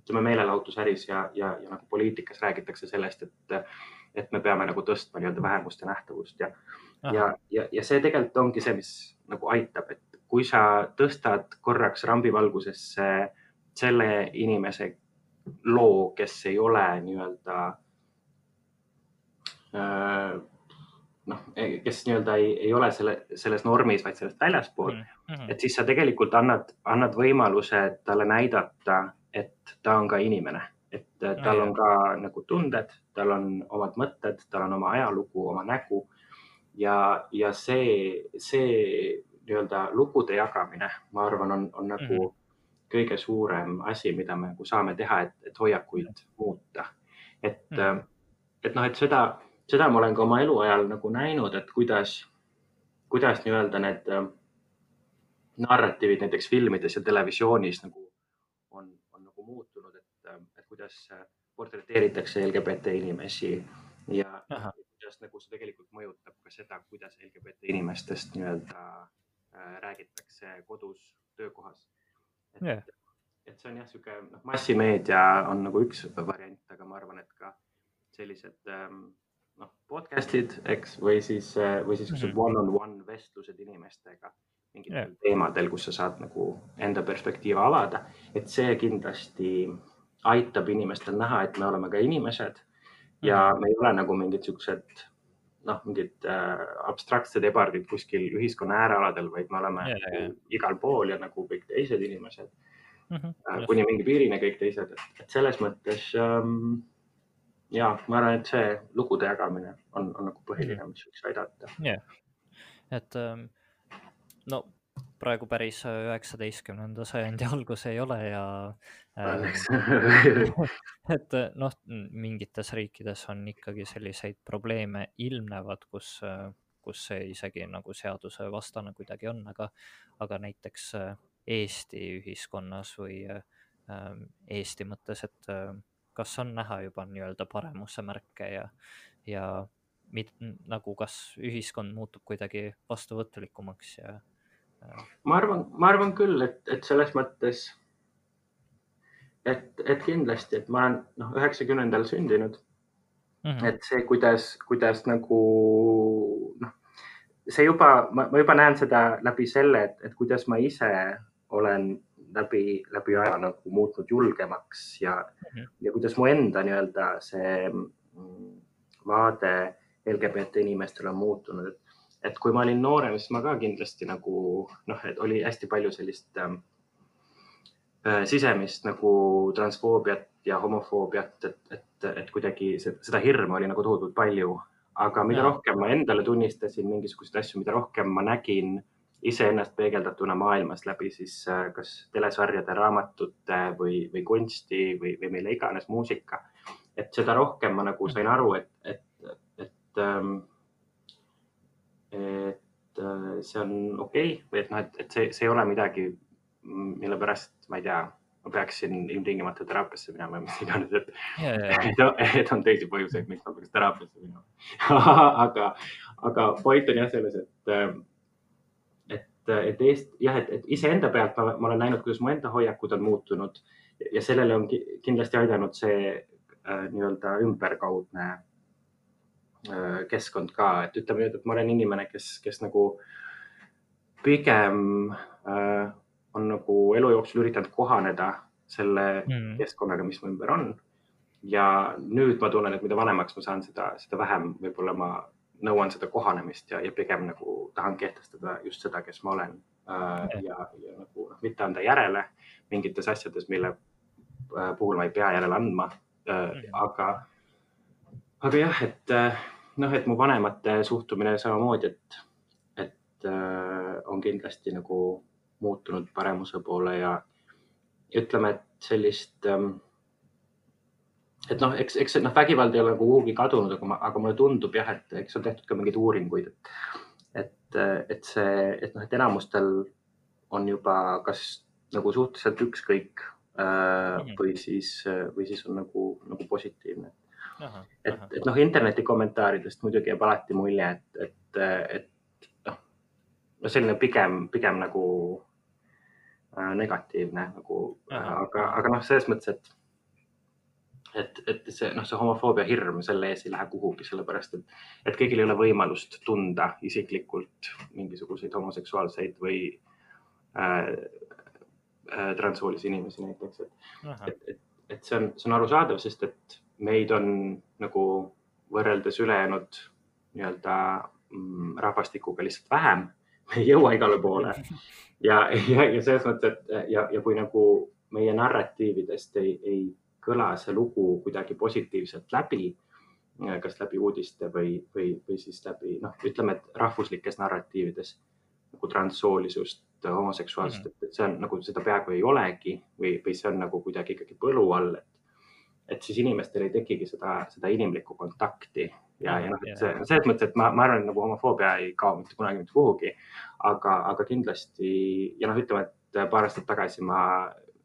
ütleme meelelahutusäris ja, ja, ja nagu poliitikas räägitakse sellest, et, et me peame nagu tõstma nii-öelda vähemuste nähtavust ja, ja, ja, ja see tegelikult ongi see, mis nagu aitab, et kui sa tõstad korraks rambivalgusesse selle inimese loo, kes ei ole nii-öelda äh, noh, kes nii-öelda ei, ei ole selle, selles normis, vaid sellest väljaspool mm, -hmm. et siis sa tegelikult annad, annad võimaluse talle näidata, et ta on ka inimene, et tal on ka nagu tunded, tal on omad mõtted, tal on oma ajalugu, oma nägu ja, ja see, see nii-öelda lugude jagamine, ma arvan, on, on nagu mm -hmm. Kõige suurem asi, mida me nagu saame teha, et, et hoiakuid muuta. et mm, et noh, et seda, seda ma olen ka oma eluajal nagu näinud, et kuidas, kuidas nii-öelda need äh, narratiivid näiteks filmides ja televisioonis nagu on, on nagu muutunud, et, et kuidas portreteeritakse LGBT inimesi ja Aha. kuidas nagu see tegelikult mõjutab ka seda, kuidas LGBT inimestest nii-öelda Äh, räägitakse kodus, töökohas. Et yeah., et see on jah, sihuke noh, massimeedia on nagu üks variant, aga ma arvan, et ka sellised ähm, noh, podcast'id, eks, või siis, äh, või siis mm -hmm. one-on-one vestlused inimestega mingitel yeah. teemadel, kus sa saad nagu enda perspektiivi avada, et see kindlasti aitab inimestel näha, et me oleme ka inimesed ja mm -hmm. me ei ole nagu mingid siuksed noh, mingid äh, abstraktsed ebardid kuskil ühiskonna äärealadel, vaid me oleme yeah, yeah. igal pool ja nagu kõik teised inimesed mm. -hmm, äh, kuni mingi piirini kõik teised, et selles mõttes ähm, ja ma arvan, et see lugude jagamine on, on nagu põhiline, mis võiks aidata. jah, et ähm, no praegu päris üheksateistkümnenda sajandi algus ei ole ja äh, et noh, mingites riikides on ikkagi selliseid probleeme ilmnevad, kus, kus see isegi nagu seadusevastane kuidagi on, aga, aga näiteks Eesti ühiskonnas või äh, Eesti mõttes, et äh, kas on näha juba nii-öelda paremuse märke ja, ja mit, nagu kas ühiskond muutub kuidagi vastuvõtlikumaks ja ma arvan, ma arvan küll, et, et selles mõttes, et, et kindlasti, et ma olen noh, üheksakümnendal sündinud mm. -hmm. et see, kuidas, kuidas nagu noh, see juba, ma juba näen seda läbi selle, et, et kuidas ma ise olen läbi, läbi aja nagu muutnud julgemaks ja mm, -hmm. ja kuidas mu enda nii-öelda see mm, vaade LGBT inimestele on muutunud, et, et kui ma olin noorem, siis ma ka kindlasti nagu noh, et oli hästi palju sellist ähm, äh, sisemist nagu transfoobiat ja homofoobiat, et, et, et kuidagi seda hirmu oli nagu tohutult palju. aga mida ja. rohkem ma endale tunnistasin mingisuguseid asju, mida rohkem ma nägin iseennast peegeldatuna maailmas läbi siis äh, kas telesarjade, raamatute või, või kunsti või, või mille iganes muusika. et seda rohkem ma nagu sain aru, et, et, et, ähm, et äh, see on okei okay, või et noh, et, et see, see ei ole midagi, mille pärast, ma ei tea, ma peaksin ilmtingimata teraapiasse minema või mis iganes, et yeah,, yeah. et on teisi põhjuseid, miks ma peaks teraapiasse minema aga, aga point on jah selles, et ähm, et Eest, jah, et, et iseenda pealt ma, ma olen näinud, kuidas mu enda hoiakud on muutunud ja sellele on kindlasti aidanud see äh, nii-öelda ümberkaudne äh, keskkond ka, et ütleme nüüd, et ma olen inimene, kes, kes nagu pigem äh, on nagu elu jooksul üritanud kohaneda selle mm. keskkonnaga, mis mu ümber on. ja nüüd ma tunnen, et mida vanemaks ma saan, seda, seda vähem võib-olla ma nõuan seda kohanemist ja, ja pigem nagu tahan kehtestada just seda, kes ma olen äh,. ja, ja nagu noh, mitte anda järele mingites asjades, mille äh, puhul ma ei pea järele andma äh,. aga, aga jah, et äh, noh, et mu vanemate suhtumine samamoodi, et, et äh, on kindlasti nagu muutunud paremuse poole ja ütleme, et sellist ähm, et noh, eks, eks noh, vägivald ei ole nagu kuhugi kadunud, aga, aga mulle tundub jah, et eks on tehtud ka mingeid uuringuid, et, et, et see, et noh, et enamustel on juba kas nagu suhteliselt ükskõik äh, mhm. või siis, või siis on nagu, nagu positiivne. Et, et noh, interneti kommentaaridest muidugi jääb alati mulje, et, et, et noh, no selline pigem, pigem nagu äh, negatiivne nagu, aga, aga noh, selles mõttes, et et, et see noh, see homofoobia hirm selle ees ei lähe kuhugi, sellepärast et, et kõigil ei ole võimalust tunda isiklikult mingisuguseid homoseksuaalseid või äh, äh, transsoolisi inimesi näiteks, et, et, et, et see on, see on arusaadav, sest et meid on nagu võrreldes ülejäänud nii-öelda mm, rahvastikuga lihtsalt vähem, me ei jõua igale poole ja, ja, ja selles mõttes, et ja, ja kui nagu meie narratiividest ei, ei kõla see lugu kuidagi positiivselt läbi, kas läbi uudiste või, või, või siis läbi noh, ütleme, et rahvuslikes narratiivides nagu transssoolisust, homoseksuaalsust mm, -hmm. et see on nagu seda peaaegu ei olegi või, või see on nagu kuidagi ikkagi põlu all, et et siis inimestel ei tekigi seda, seda inimlikku kontakti. Ja, ja noh, et see, selles mõttes, et ma, ma arvan, et nagu homofoobia ei kao mitte kunagi mitte kuhugi, aga, aga kindlasti ja noh, ütleme, et paar aastat tagasi ma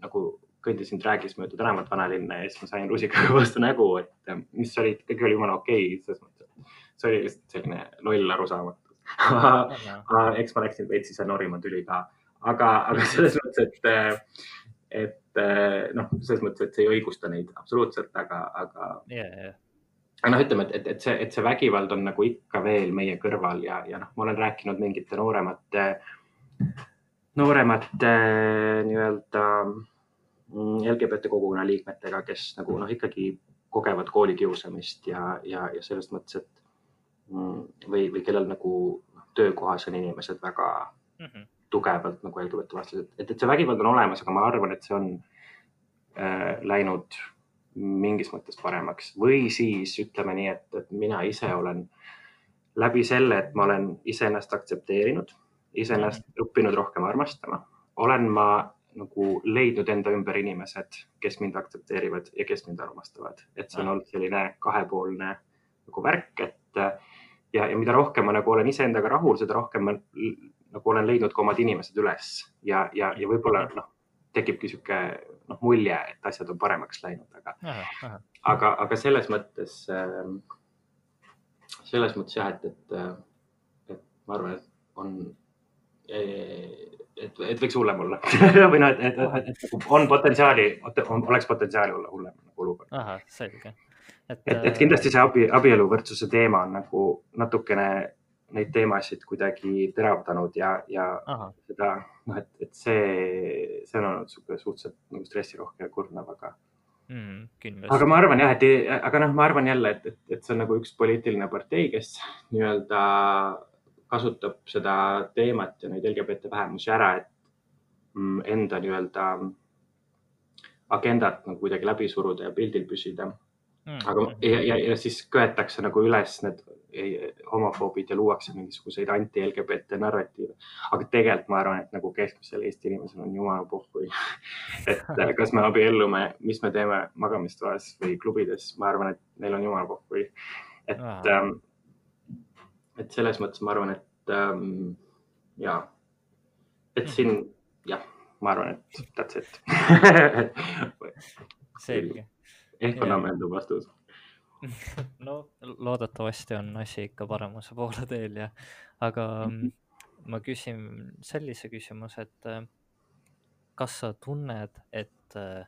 nagu kõndisin track'is mööda tänavat vanalinna ja siis ma sain rusikaga vastu nägu, et mis oli, kõik oli jumala okei okay,, selles mõttes, et see oli lihtsalt selline loll arusaamatus eks ma läksin veits ise norima tüli ka, aga, aga selles mõttes, et, et noh, selles mõttes, et see ei õigusta neid absoluutselt, aga, aga yeah,. Yeah aga noh, ütleme, et, et, et see, et see vägivald on nagu ikka veel meie kõrval ja, ja noh, ma olen rääkinud mingite nooremate, nooremate nii-öelda Mm, LGBT kogukonna liikmetega, kes nagu noh, ikkagi kogevad koolikiusamist ja, ja, ja selles mõttes, et mm, või, või kellel nagu noh, töökohas on inimesed väga mm -hmm. Tugevalt nagu LGBT vastased, et, et see vägivald on olemas, aga ma arvan, et see on äh, läinud mingis mõttes paremaks. Või siis ütleme nii, et, et mina ise olen läbi selle, et ma olen iseennast aktsepteerinud, iseennast -hmm. õppinud rohkem armastama, olen ma nagu leidnud enda ümber inimesed, kes mind aktsepteerivad ja kes mind armastavad, et see on olnud selline kahepoolne nagu värk, et ja, ja mida rohkem ma nagu olen iseendaga rahul, seda rohkem ma nagu olen leidnud ka omad inimesed üles ja, ja, ja võib-olla noh, tekibki sihuke noh, mulje, et asjad on paremaks läinud, aga, aga, aga selles mõttes, selles mõttes jah, et, et, et ma arvan, et on et, et võiks hullem olla või noh, et, et, et, et on potentsiaali, oleks potentsiaali olla hullem nagu olukord. ahah, selge. et, et, et kindlasti see abi, abieluvõrdsuse teema on nagu natukene neid teemasid kuidagi teravdanud ja, ja ahah, seda noh, et, et see, see on olnud sihuke suhteliselt nagu stressirohke ja kurnav, aga, mm, aga ma arvan jah, et, aga noh, ma arvan jälle, et, et, et see on nagu üks poliitiline partei, kes nii-öelda kasutab seda teemat ja neid LGBT vähemusi ära, et mm, enda nii-öelda agendat nagu kuidagi läbi suruda ja pildil püsida. Mm, aga ja, ja, ja siis köetakse nagu üles need homofoobid ja luuakse mingisuguseid anti-LGBT narratiive. aga tegelikult ma arvan, et nagu keskmisel Eesti inimesel on jumala pohhui. et äh, kas me abiellume, mis me teeme magamistoas või klubides, ma arvan, et neil on jumala pohhui. et Aa. ähm,, et selles mõttes ma arvan, et ähm, ja, et siin jah, ma arvan, et that's it. selge. Ehk on ammendav vastus. no loodetavasti on asi ikka paremuse poole teel ja, aga mm, ma küsin sellise küsimuse, et äh, kas sa tunned, et äh,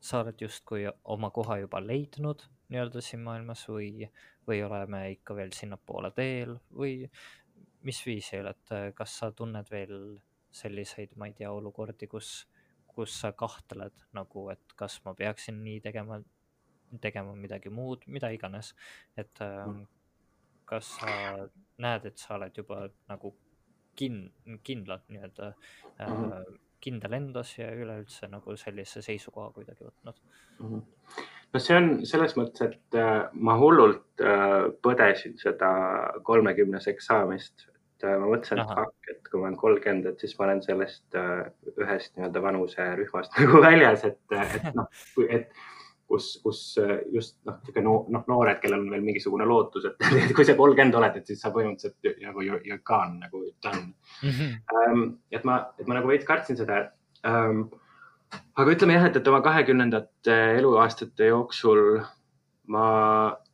sa oled justkui oma koha juba leidnud nii-öelda siin maailmas või, või oleme ikka veel sinnapoole teel või mis viisil, et äh, kas sa tunned veel selliseid, ma ei tea, olukordi, kus, kus sa kahtled nagu, et kas ma peaksin nii tegema, tegema midagi muud, mida iganes, et ähm, kas sa näed, et sa oled juba nagu kin-, kindlalt nii-öelda äh, Mhm. kindel endas ja üleüldse nagu sellise seisukoha kuidagi võtnud. Mhm. no see on selles mõttes, et äh, ma hullult äh, põdesin seda kolmekümneseks saamist. et ma mõtlesin, et fuck, et kui ma olen kolmkümmend, et siis ma olen sellest ühest nii-öelda vanuserühmast nagu väljas, et, et noh, et kus, kus äh, just noh, no, noh, noored, kellel on veel mingisugune lootus, et kui sa kolmkümmend oled, et siis sa põhimõtteliselt nagu you gone nagu done. ähm,. et ma, et ma nagu veits kartsin seda ähm,. aga ütleme jah, et, et oma kahekümnendate eluaastate jooksul ma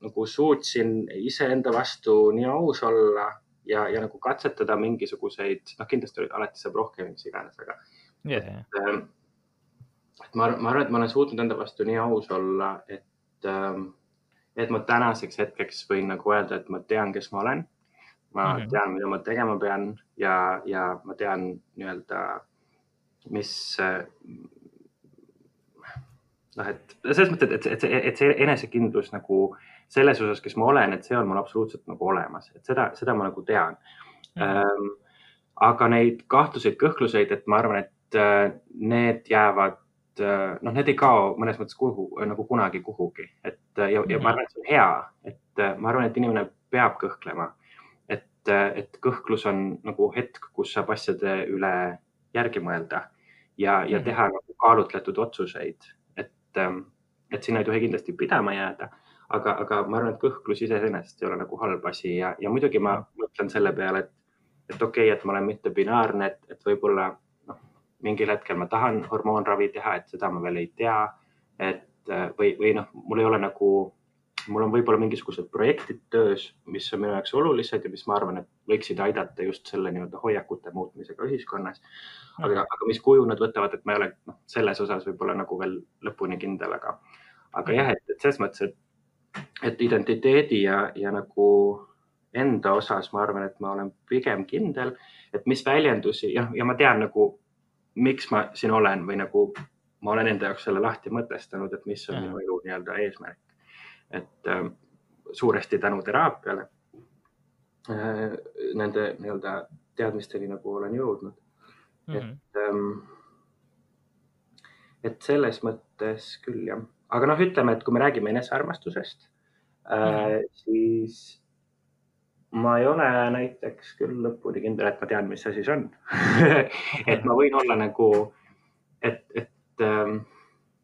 nagu suutsin iseenda vastu nii aus olla ja, ja nagu katsetada mingisuguseid, noh, kindlasti oli- alati saab rohkem, mis iganes, aga ähm, et ma, ma arvan, et ma olen suutnud enda vastu nii aus olla, et ähm,, et ma tänaseks hetkeks võin nagu öelda, et ma tean, kes ma olen. ma mm Mhm. -hmm. tean, mida ma tegema pean ja, ja ma tean nii-öelda, mis äh, noh, et selles mõttes, et, et see, et see enesekindlus nagu selles osas, kes ma olen, et see on mul absoluutselt nagu olemas, et seda, seda ma nagu tean Mhm. ähm,. aga neid kahtluseid, kõhkluseid, et ma arvan, et äh, need jäävad äh, noh, need ei kao mõnes mõttes kuhu nagu kunagi kuhugi, et äh, ja, ja Mhm. ma arvan, et see on hea, et äh, ma arvan, et inimene peab kõhklema. et, et kõhklus on nagu hetk, kus saab asjade üle järgi mõelda ja, ja Mhm. teha nagu kaalutletud otsuseid, et, et sinna ei tohi kindlasti pidama jääda, aga, aga ma arvan, et kõhklus iseenesest ei ole nagu halb asi ja, ja muidugi ma mõtlen selle peale, et, et okei okay,, et ma olen mittebinaarne, et, et võib-olla mingil hetkel ma tahan hormoonravi teha, et seda ma veel ei tea. et äh, või, või noh, mul ei ole nagu, mul on võib-olla mingisugused projektid töös, mis on minu jaoks olulised ja mis ma arvan, et võiksid aidata just selle nii-öelda hoiakute muutmisega ühiskonnas. aga, aga mis kuju nad võtavad, et ma ei ole noh, selles osas võib-olla nagu veel lõpuni kindel, aga, aga jah, et, et selles mõttes, et, et identiteedi ja, ja nagu enda osas ma arvan, et ma olen pigem kindel, et mis väljendusi ja, ja ma tean nagu, miks ma siin olen või nagu ma olen enda jaoks selle lahti mõtestanud, et mis on Jah. minu elu nii-öelda eesmärk. et äh, suuresti tänu teraapiale äh, nende nii-öelda teadmisteni nagu olen jõudnud. Mhm. ähm, et selles mõttes küll jah, aga noh, ütleme, et kui me räägime enesearmastusest äh, Mhm., siis ma ei ole näiteks küll lõpuni kindel, et ma tean, mis asi see on et ma võin olla nagu, et, et,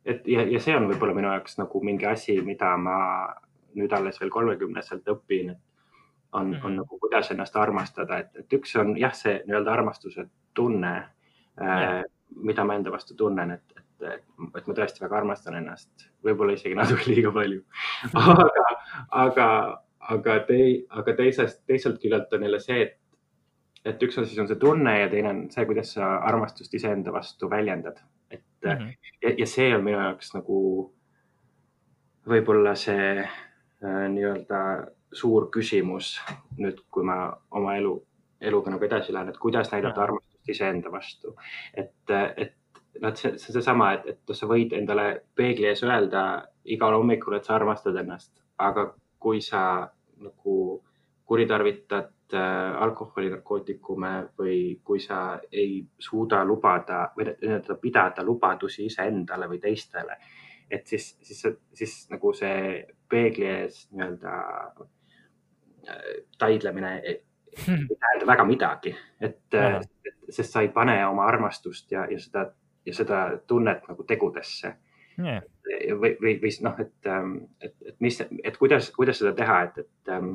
et ja, ja see on võib-olla minu jaoks nagu mingi asi, mida ma nüüd alles veel kolmekümneselt õpin, et on on Mhm. nagu kuidas ennast armastada, et, et üks on jah, see nii-öelda armastuse tunne äh, mida ma enda vastu tunnen, et, et, et ma tõesti väga armastan ennast, võib-olla isegi natuke liiga palju. aga, aga, aga tei-, aga teisest, teiselt küljelt on jälle see, et, et üks on siis on see tunne ja teine on see, kuidas sa armastust iseenda vastu väljendad. et mm, -hmm. Ja, ja see on minu jaoks nagu võib-olla see äh, nii-öelda suur küsimus nüüd, kui ma oma elu, eluga nagu edasi lähen, et kuidas näidata armastust iseenda vastu. et, et noh, see, see seesama, et, et sa võid endale peegli ees öelda igal hommikul, et sa armastad ennast, aga kui sa nagu kuritarvitad äh, alkoholi, narkootikume või kui sa ei suuda lubada või nii-öelda pidada lubadusi iseendale või teistele, et siis, siis, siis nagu see peegli ees nii-öelda äh, taidlemine ei, hmm. ei tähenda väga midagi, et, et, sest sa ei pane oma armastust ja, ja seda ja seda tunnet nagu tegudesse. Yeah.. Või, või, või noh, et, ähm, et, et mis, et kuidas, kuidas seda teha, et, et, ähm,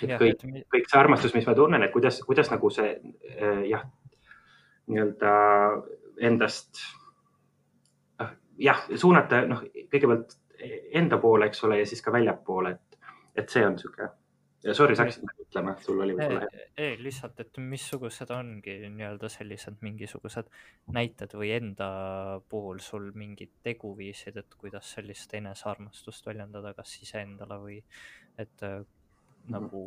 et ja, kõik, kõik see armastus, mis ma tunnen, et kuidas, kuidas nagu see äh, jah, nii-öelda endast noh, jah, suunata noh, kõigepealt enda poole, eks ole, ja siis ka väljapoole, et, et see on niisugune ja sorry, sa hakkasid ütlema, sul oli võib-olla. ei, lihtsalt, et missugused ongi nii-öelda sellised mingisugused näited või enda puhul sul mingid teguviisid, et kuidas sellist enesearmastust väljendada, kas iseendale või et äh, mm. nagu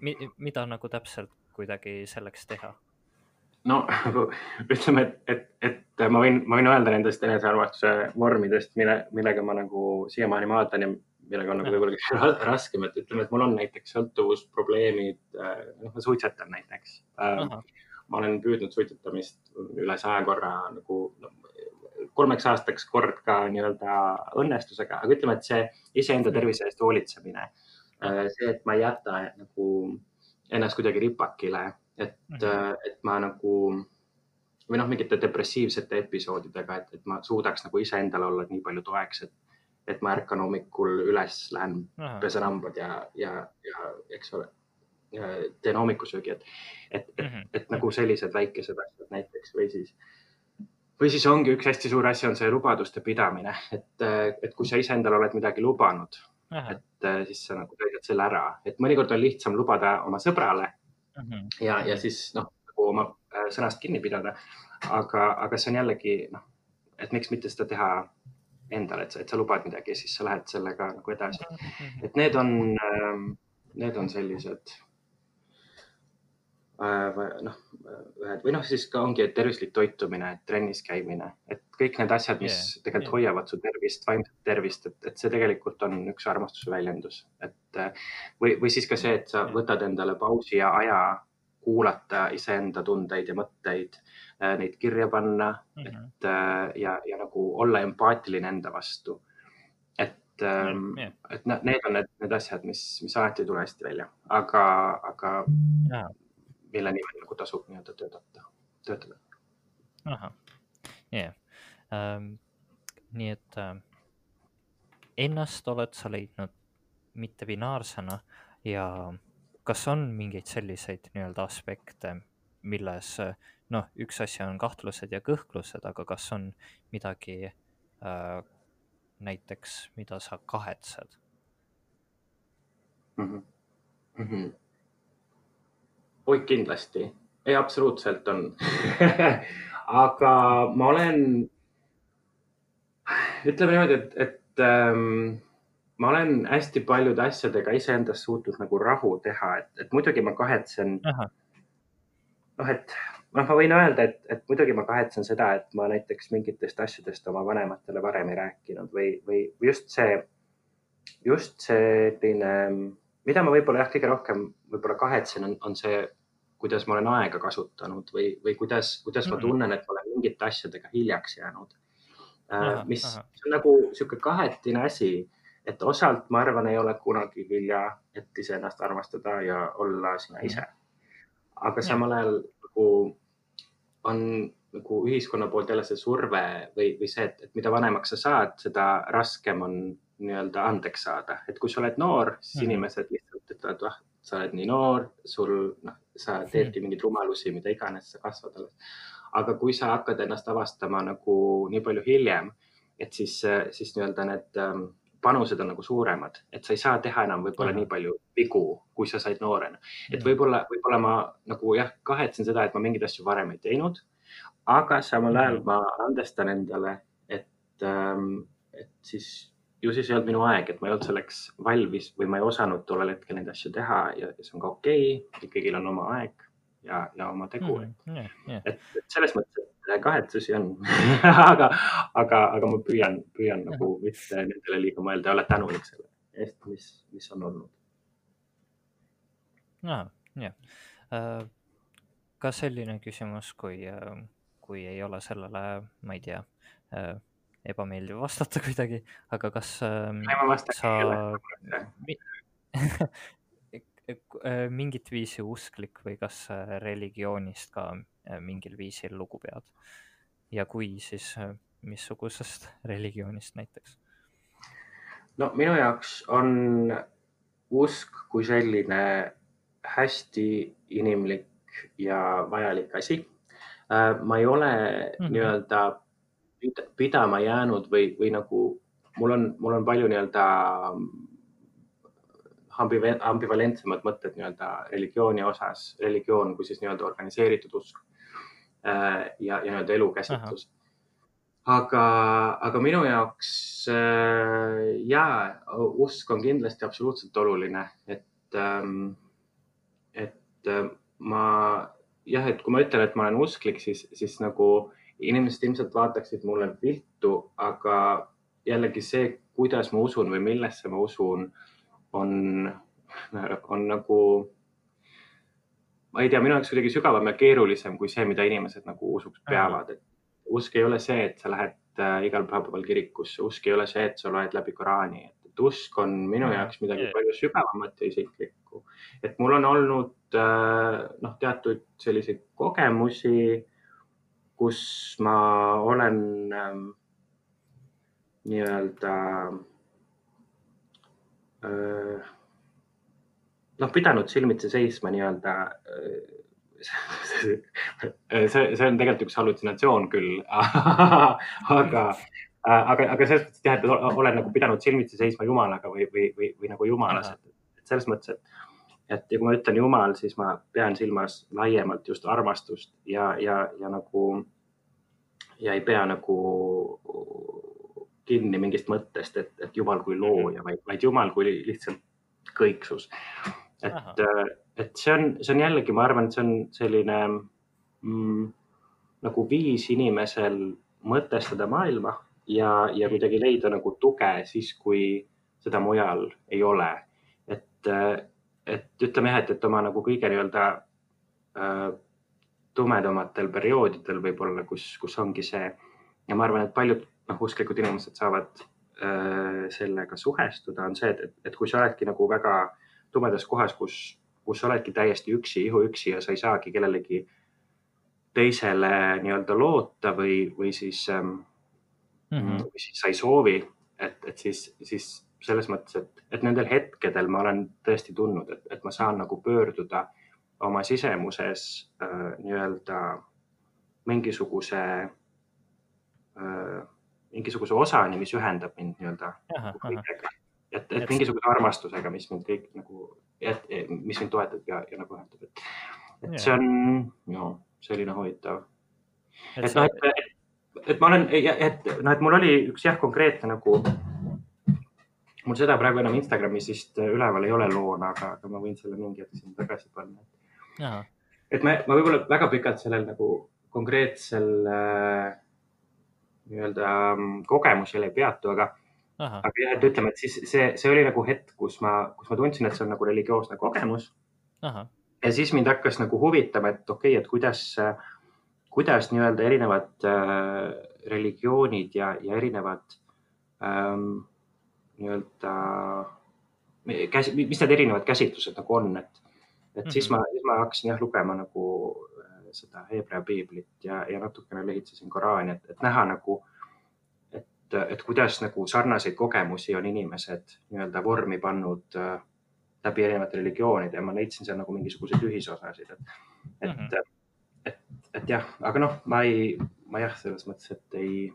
mi, mida nagu täpselt kuidagi selleks teha? no ütleme, et, et, et ma võin, ma võin öelda nendest enesearmastuse vormidest, mille, millega ma nagu siiamaani maadlen ja millega on nagu võib-olla raskem, et ütleme, et mul on näiteks sõltuvusprobleemid, äh, noh, ma suitsetan näiteks. Äh, ma olen püüdnud suitsetamist üle saja korra nagu no, kolmeks aastaks kord ka nii-öelda õnnestusega, aga ütleme, et see iseenda tervise eest hoolitsemine, äh, see, et ma ei jäta nagu ennast kuidagi ripakile, et, et ma nagu või noh, mingite depressiivsete episoodidega, et, et ma suudaks nagu iseendale olla nii palju toeks, et et ma ärkan hommikul üles, lähen pesen hambad ja, ja, ja eks ole, teen hommikusöögi, et, et, et, mm -hmm. et nagu sellised väikesed asjad näiteks või siis, või siis ongi üks hästi suur asi on see lubaduste pidamine, et, et kui sa iseendale oled midagi lubanud, et siis sa nagu täidad selle ära, et mõnikord on lihtsam lubada oma sõbrale mm -hmm. ja, ja siis noh, nagu oma äh, sõnast kinni pidada. aga, aga see on jällegi noh, et miks mitte seda teha endale, et sa, et sa lubad midagi ja siis sa lähed sellega nagu edasi. Mhm. et need on, ähm, need on sellised äh, noh, ühed või noh, siis ka ongi tervislik toitumine, trennis käimine, et kõik need asjad, mis yeah, tegelikult yeah. hoiavad su tervist, vaimset tervist, et, et see tegelikult on üks armastuse väljendus, et äh, või, või siis ka see, et sa võtad endale pausi ja aja kuulata iseenda tundeid ja mõtteid neid kirja panna mm, -hmm. et äh, ja, ja nagu olla empaatiline enda vastu. et mm, -hmm. et need on need, need asjad, mis, mis alati ei tule hästi välja, aga, aga ja. mille nimel nagu tasub nii-öelda töötada, töötada. ahah, jah ähm,. nii et äh, ennast oled sa leidnud mittebinaarsena ja kas on mingeid selliseid nii-öelda aspekte, milles noh, üks asi on kahtlused ja kõhklused, aga kas on midagi äh, näiteks, mida sa kahetsed mm? -hmm. oi, kindlasti, ei, absoluutselt on aga ma olen, ütleme niimoodi, et, et ähm, ma olen hästi paljude asjadega iseendas suutnud nagu rahu teha, et, et muidugi ma kahetsen. noh, et noh, ma võin öelda, et, et muidugi ma kahetsen seda, et ma näiteks mingitest asjadest oma vanematele varem ei rääkinud või, või just see, just selline, mida ma võib-olla jah, kõige rohkem võib-olla kahetsen, on, on see, kuidas ma olen aega kasutanud või, või kuidas, kuidas ma tunnen, et ma olen mingite asjadega hiljaks jäänud. Äh, mis aha. on nagu niisugune kahetine asi, et osalt ma arvan, ei ole kunagi hilja, et iseennast armastada ja olla sina ise. aga samal ajal nagu on nagu ühiskonna poolt jälle see surve või, või see, et, mida vanemaks sa saad, seda raskem on nii-öelda andeks saada, et kui sa oled noor, siis mm -hmm. inimesed lihtsalt ütlevad, ah, sa oled nii noor, sul, noh, sa teedki mingeid rumalusi, mida iganes, sa kasvad alles. aga kui sa hakkad ennast avastama nagu nii palju hiljem, et siis, siis nii-öelda need ähm, panused on nagu suuremad, et sa ei saa teha enam võib-olla nii palju vigu, kui sa said noorena. et võib-olla, võib-olla ma nagu jah, kahetsen seda, et ma mingeid asju varem ei teinud, aga samal ajal ma andestan endale, et, ähm, et siis ju siis ei olnud minu aeg, et ma ei olnud selleks valmis või ma ei osanud tollel hetkel neid asju teha ja, see on ka okei okay., kõigil on oma aeg ja, ja oma tegu mm,. Yeah, yeah. et, et selles mõttes, et kahetsusi on aga, aga, aga ma püüan, püüan ja. nagu mitte nendele liiga mõelda ja olla tänulik selle eest, mis, mis on olnud. jah, jah. ka selline küsimus, kui, kui ei ole sellele, ma ei tea ebameeldiv vastata kuidagi, aga kas ähm, sa äh, mingit viisi usklik või kas religioonist ka äh, mingil viisil lugu pead? ja kui, siis äh, missugusest religioonist näiteks? no minu jaoks on usk kui selline hästi inimlik ja vajalik asi. ma ei ole mm -hmm. nii-öelda pidama jäänud või, või nagu mul on, mul on palju nii-öelda ambivalentsemad mõtted nii-öelda religiooni osas, religioon kui siis nii-öelda organiseeritud usk äh, ja, ja nii-öelda elukäsitlus. aga, aga minu jaoks äh, ja usk on kindlasti absoluutselt oluline, et, ähm, et äh, ma jah, et kui ma ütlen, et ma olen usklik, siis, siis nagu inimesed ilmselt vaataksid mulle viltu, aga jällegi see, kuidas ma usun või millesse ma usun, on, on nagu, ma ei tea, minu jaoks kuidagi sügavam ja keerulisem kui see, mida inimesed nagu usuks peavad, et usk ei ole see, et sa lähed äh, igal pühapäeval kirikusse, usk ei ole see, et sa loed läbi Koraani, et usk on minu jaoks midagi palju sügavamat ja isiklikku. et mul on olnud äh, noh, teatud selliseid kogemusi kus ma olen ähm, nii-öelda noh, pidanud silmitsi seisma nii-öelda äh, see, see on tegelikult üks hallutsinatsioon küll aga, aga, aga selles mõttes jah, et olen nagu pidanud silmitsi seisma Jumalaga või, või, või, või nagu Jumalas, et selles mõttes, et et ja kui ma ütlen jumal, siis ma pean silmas laiemalt just armastust ja, ja, ja nagu ja ei pea nagu kinni mingist mõttest, et, et jumal kui looja, vaid, vaid jumal kui lihtsalt kõiksus. et, et see on, see on jällegi, ma arvan, et see on selline mm, nagu viis inimesel mõtestada maailma ja, ja kuidagi leida nagu tuge siis, kui seda mujal ei ole. et et ütleme jah, et, et oma nagu kõige nii-öelda äh, tumedamatel perioodidel võib-olla, kus, kus ongi see ja ma arvan, et paljud noh, usklikud inimesed saavad äh, sellega suhestuda, on see, et, et kui sa oledki nagu väga tumedas kohas, kus, kus sa oledki täiesti üksi, ihuüksi ja sa ei saagi kellelegi teisele nii-öelda loota või, või siis ähm, mm, -hmm. või siis sa ei soovi, et, et siis, siis selles mõttes, et, et nendel hetkedel ma olen tõesti tundnud, et, et ma saan nagu pöörduda oma sisemuses äh, nii-öelda mingisuguse äh,, mingisuguse osani, mis ühendab mind nii-öelda kõigega. et, et, et mingisuguse armastusega, mis mind kõik nagu, mis mind toetab ja, ja nagu ühendab, et, et ja. see on no, selline huvitav. et noh, et, et, et ma olen, et noh, et mul oli üks jah, konkreetne nagu mul seda praegu enam Instagramis vist üleval ei ole loona, aga, aga ma võin selle mingi hetk sinna tagasi panna. et ma, ma võib-olla väga pikalt sellel nagu konkreetsel äh, nii-öelda mm, kogemusel ei peatu, aga, aga jah, et ütleme, et siis see, see oli nagu hetk, kus ma, kus ma tundsin, et see on nagu religioosne kogemus. ja siis mind hakkas nagu huvitama, et okei okay,, et kuidas, kuidas nii-öelda erinevad äh, religioonid ja, ja erinevad ähm, nii-öelda, mis need erinevad käsitlused nagu on, et, et mm -hmm. siis ma, siis ma hakkasin jah lugema nagu seda Hebra piiblit ja, ja natukene lehitsesin Koraani, et, et näha nagu, et, et kuidas nagu sarnaseid kogemusi on inimesed nii-öelda vormi pannud äh, läbi erinevate religioonide ja ma leidsin seal nagu mingisuguseid ühisosasid, et, et mm, -hmm. et, et jah, aga noh, ma ei, ma jah, selles mõttes, et ei,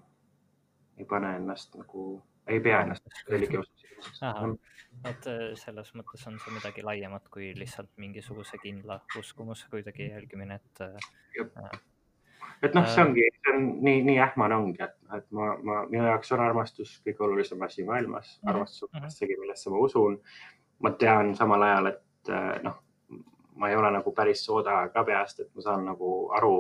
ei pane ennast nagu ei pea ennast religioossuseks. et äh, selles mõttes on see midagi laiemat kui lihtsalt mingisuguse kindla uskumuse kuidagi jälgimine, et. Äh, et noh, see ongi, see on nii, nii ähmane ongi, et, et ma, ma, minu jaoks on armastus kõige olulisem asi maailmas, Mhm, armastus on mhm. asjagi, millesse ma usun. ma tean samal ajal, et äh, noh, ma ei ole nagu päris sooda ka peast, et ma saan nagu aru,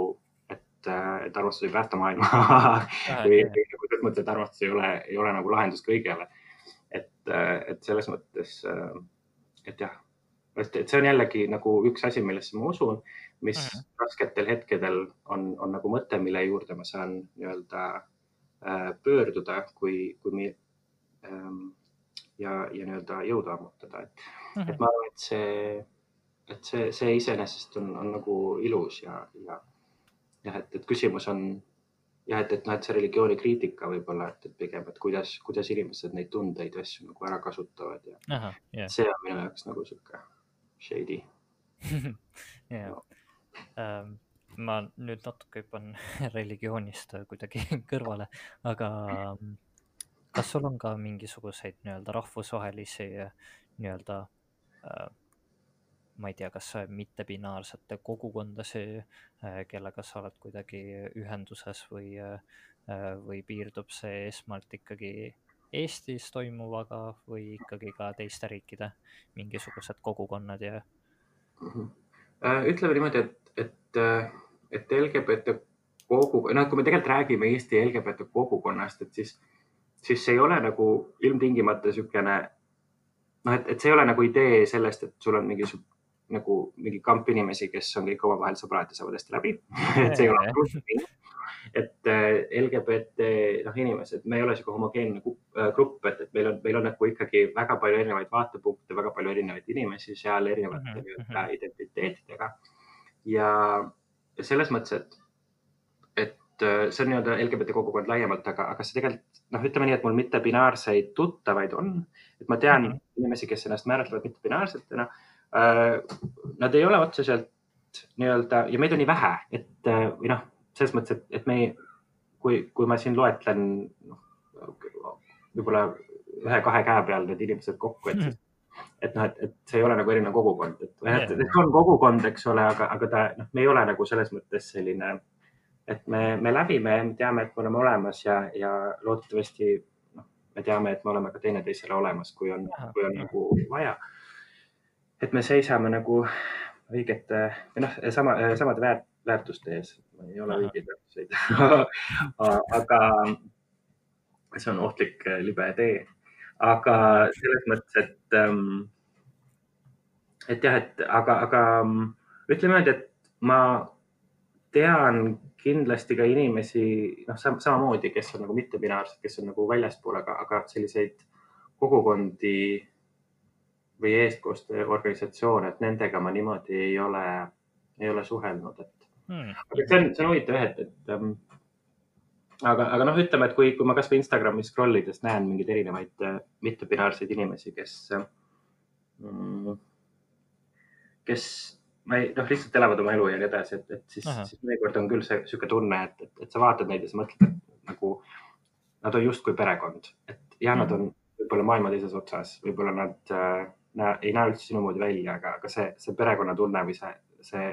et, äh, et armastus ei päästa maailma või, või selles mõttes, et armastus ei ole, ei ole nagu lahendus kõigele. et, äh, et selles mõttes, et jah, et, see on jällegi nagu üks asi, millesse ma usun, mis mm -hmm. rasketel hetkedel on, on nagu mõte, mille juurde ma saan nii-öelda äh, pöörduda, kui, kui mi, ähm, ja, ja nii-öelda jõudu ammutada, et mm, -hmm. et ma arvan, et see, et see, see iseenesest on, on nagu ilus ja, ja jah, et, et küsimus on jah, et, et noh, et see religiooni kriitika võib-olla, et, et pigem, et kuidas, kuidas inimesed neid tundeid ja asju nagu ära kasutavad ja Aha, yeah. see on minu jaoks nagu sihuke shady yeah. Um, ma nüüd natuke hüppan religioonist kuidagi kõrvale, aga kas sul on ka mingisuguseid nii-öelda rahvusvahelisi nii-öelda äh, ma ei tea, kas mittepinaarsete kogukondasi, kellega sa oled kuidagi ühenduses või, või piirdub see esmalt ikkagi Eestis toimuvaga või ikkagi ka teiste riikide mingisugused kogukonnad ja? Mhm. ütleme niimoodi, et, et, et LGBT kogu, noh, kui me tegelikult räägime Eesti LGBT kogukonnast, et siis, siis see ei ole nagu ilmtingimata niisugune noh, et, et see ei ole nagu idee sellest, et sul on mingisugune nagu mingi kamp inimesi, kes on kõik omavahel sõbrad ja saavad hästi läbi et see ei ole nii. et LGBT noh, inimesed, me ei ole sihuke homogeenne grupp, et, et meil on, meil on nagu ikkagi väga palju erinevaid vaatepunkte, väga palju erinevaid inimesi seal erinevate mm -hmm. nii-öelda identiteetidega. ja selles mõttes, et, et see on nii-öelda LGBT kogukond laiemalt, aga, aga see tegelikult noh, ütleme nii, et mul mittepinaarseid tuttavaid on, et ma tean mm -hmm. inimesi, kes ennast määratlevad mittepinaarsetena Äh, nad ei ole otseselt nii-öelda ja meid on nii vähe, et äh, või noh, selles mõttes, et, et me, kui, kui ma siin loetlen noh, võib-olla ühe-kahe käe peal need inimesed kokku, et siis et noh, et, et see ei ole nagu erinev kogukond, et, et, et on kogukond, eks ole, aga, aga ta noh, me ei ole nagu selles mõttes selline, et me, me läbime, me teame, et me oleme olemas ja, ja loodetavasti noh, me teame, et me oleme ka teineteisele olemas, kui on, kui on nagu vaja et me seisame nagu õigete või noh, sama, samade väärt, väärtuste ees, ei ole õigeid väärtuseid aga see on ohtlik libe tee. aga selles mõttes, et, ähm, et jah, et aga, aga ütleme niimoodi, et ma tean kindlasti ka inimesi, noh, samamoodi, kes on nagu mittepinaarsed, kes on nagu väljaspool, aga, aga selliseid kogukondi või eestkosteorganisatsioone, et nendega ma niimoodi ei ole, ei ole suhelnud, et hmm. aga see on, see on huvitav jah, et, et ähm, aga, aga noh, ütleme, et kui, kui ma kasvõi Instagrami scroll ides näen mingeid erinevaid äh, mittepinaarseid inimesi, kes äh,, kes ma ei, noh, lihtsalt elavad oma elu ja nii edasi, et, et siis, siis mõnikord on küll see niisugune tunne, et, et, et sa vaatad neid ja sa mõtled, et nagu nad on justkui perekond, et jah, nad on võib-olla maailma teises otsas, võib-olla nad äh, ei näe üldse sinu moodi välja, aga, aga see, see perekonnatunne või see, see,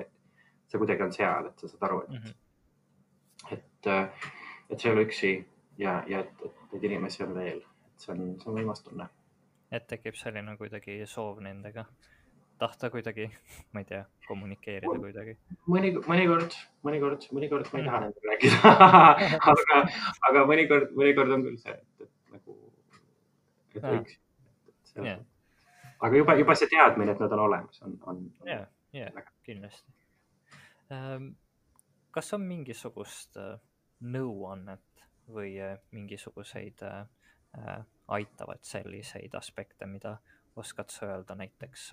see kuidagi on seal, et sa saad aru, et mm, -hmm. et, et sa ei ole üksi ja, ja et, et neid inimesi on veel, et see on, see on võimas tunne. et tekib selline kuidagi soov nendega tahta kuidagi, ma ei tea, kommunikeerida kuidagi? mõni, mõnikord, mõnikord, mõnikord ma ei taha mhm. nendega rääkida aga, aga mõnikord, mõnikord on küll see, et, et nagu, et võiks. Yeah aga juba, juba see teadmine, et nad on olemas, on, on. ja, ja kindlasti. Ähm, kas on mingisugust äh, nõuannet või äh, mingisuguseid äh, aitavaid selliseid aspekte, mida oskad sa öelda näiteks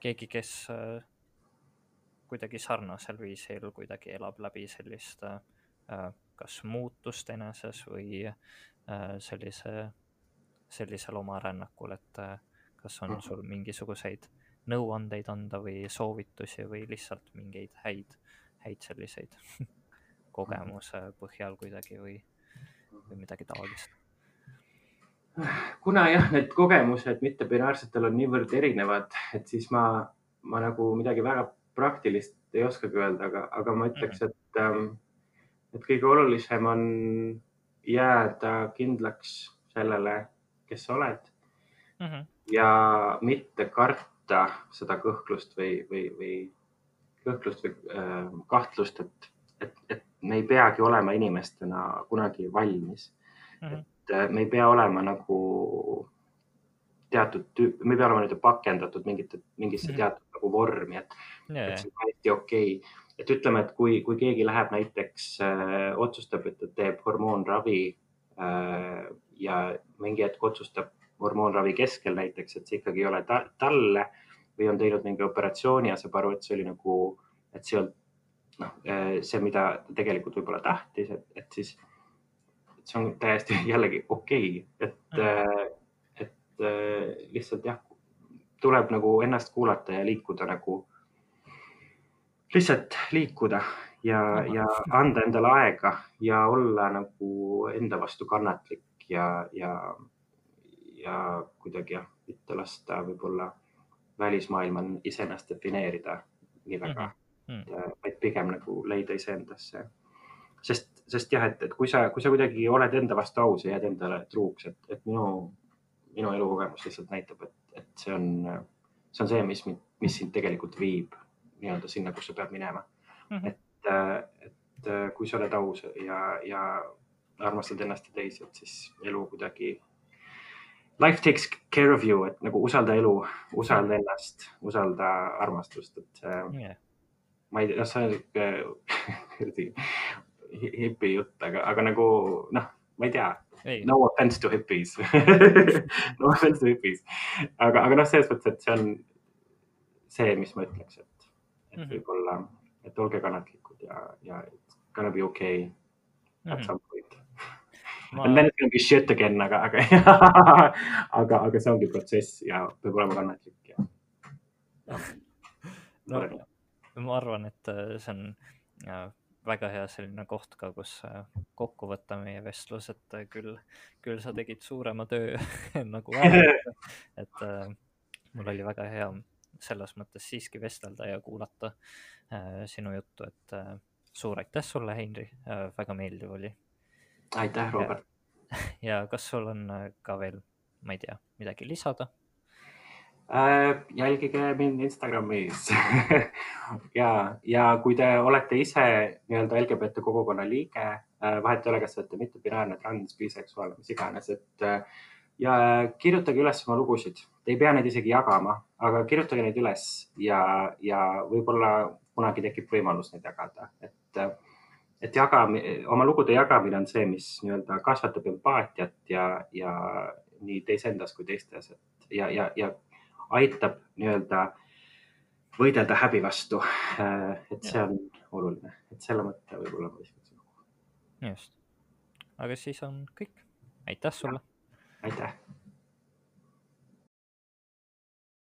keegi, kes kuidagi sarnasel viisil kuidagi elab läbi sellist kas muutust eneses või sellise sellisel oma rännakul, et äh, kas on sul mingisuguseid nõuandeid anda või soovitusi või lihtsalt mingeid häid, häid selliseid kogemuse põhjal kuidagi või, või midagi taolist? kuna jah, need kogemused mittepinaarsetel on niivõrd erinevad, et siis ma, ma nagu midagi väga praktilist ei oskagi öelda, aga, aga ma ütleks, et ähm, et kõige olulisem on jääda kindlaks sellele, kes sa oled mm. -hmm. ja mitte karta seda kõhklust või, või, või kõhklust või äh, kahtlust, et, et, et me ei peagi olema inimestena kunagi valmis mm. -hmm. et äh, me ei pea olema nagu teatud tüüp, me ei pea olema nii-öelda pakendatud mingite, mingisse mm -hmm. teatud nagu vormi, et yeah., et see on täiesti okei okay et ütleme, et kui, kui keegi läheb näiteks äh,, otsustab, et ta teeb hormoonravi äh, ja mingi hetk otsustab hormoonravi keskel näiteks, et see ikkagi ei ole ta, talle või on teinud mingi operatsiooni ja saab aru, et see oli nagu, et see on noh, see, mida tegelikult võib-olla tahtis, et, et siis et see on täiesti jällegi okei okay., et mm., et äh, lihtsalt jah, tuleb nagu ennast kuulata ja liikuda nagu lihtsalt liikuda ja, ja anda endale aega ja olla nagu enda vastu kannatlik ja, ja, ja kuidagi jah, mitte lasta võib-olla välismaailmal iseennast defineerida nii väga mm, -hmm. vaid pigem nagu leida iseendasse. sest, sest jah, et, et kui sa, kui sa kuidagi oled enda vastu aus ja jääd endale truuks, et, et minu, minu elukogemus lihtsalt näitab, et, et see on, see on see, mis, mis sind tegelikult viib nii-öelda sinna, kus sa pead minema mm. -hmm. et, äh, et äh, kui sa oled aus ja, ja armastad ennast ja teisi, et siis elu kuidagi. Life takes care of you, et nagu usalda elu, usalda ennast, usalda armastust, et yeah., ma ei tea, noh, see on sihuke hipi jutt, aga, aga nagu noh, ma ei tea, no offense to hippies no offense to hippies, aga, aga noh, selles mõttes, et see on see, mis ma ütleks, et et mm -hmm. võib-olla, et olge kannatlikud ja, ja it's gonna be okay mm -hmm. Ma.... And then it's gonna be shit again, aga, aga aga, aga see ongi protsess ja peab olema kannatlik ja, no ma arvan, et äh, see on ja, väga hea selline koht ka, kus äh, kokku võtta meie vestlus, et äh, küll, küll sa tegid suurema töö nagu ära, et äh, mul oli väga hea selles mõttes siiski vestelda ja kuulata äh, sinu juttu, et äh, suur aitäh sulle, Heinri äh,, väga meeldiv oli. Aitäh, Robert. ja kas sul on äh, ka veel, ma ei tea, midagi lisada äh,? jälgige mind Instagramis ja, ja kui te olete ise nii-öelda LGBT kogukonna liige äh,, vahet ei ole, kas te olete mittebinaarne, trans, biseksuaalne, mis iganes, et äh, ja kirjutage üles oma lugusid, te ei pea neid isegi jagama, aga kirjutage neid üles ja, ja võib-olla kunagi tekib võimalus neid jagada, et, et jaga, oma lugude jagamine on see, mis nii-öelda kasvatab empaatiat ja, ja nii teis endas kui teistes, et ja, ja, ja aitab nii-öelda võidelda häbi vastu. et see on oluline, et selle mõtte võib-olla ma viskaks. just, aga siis on kõik, aitäh sulle. Aitäh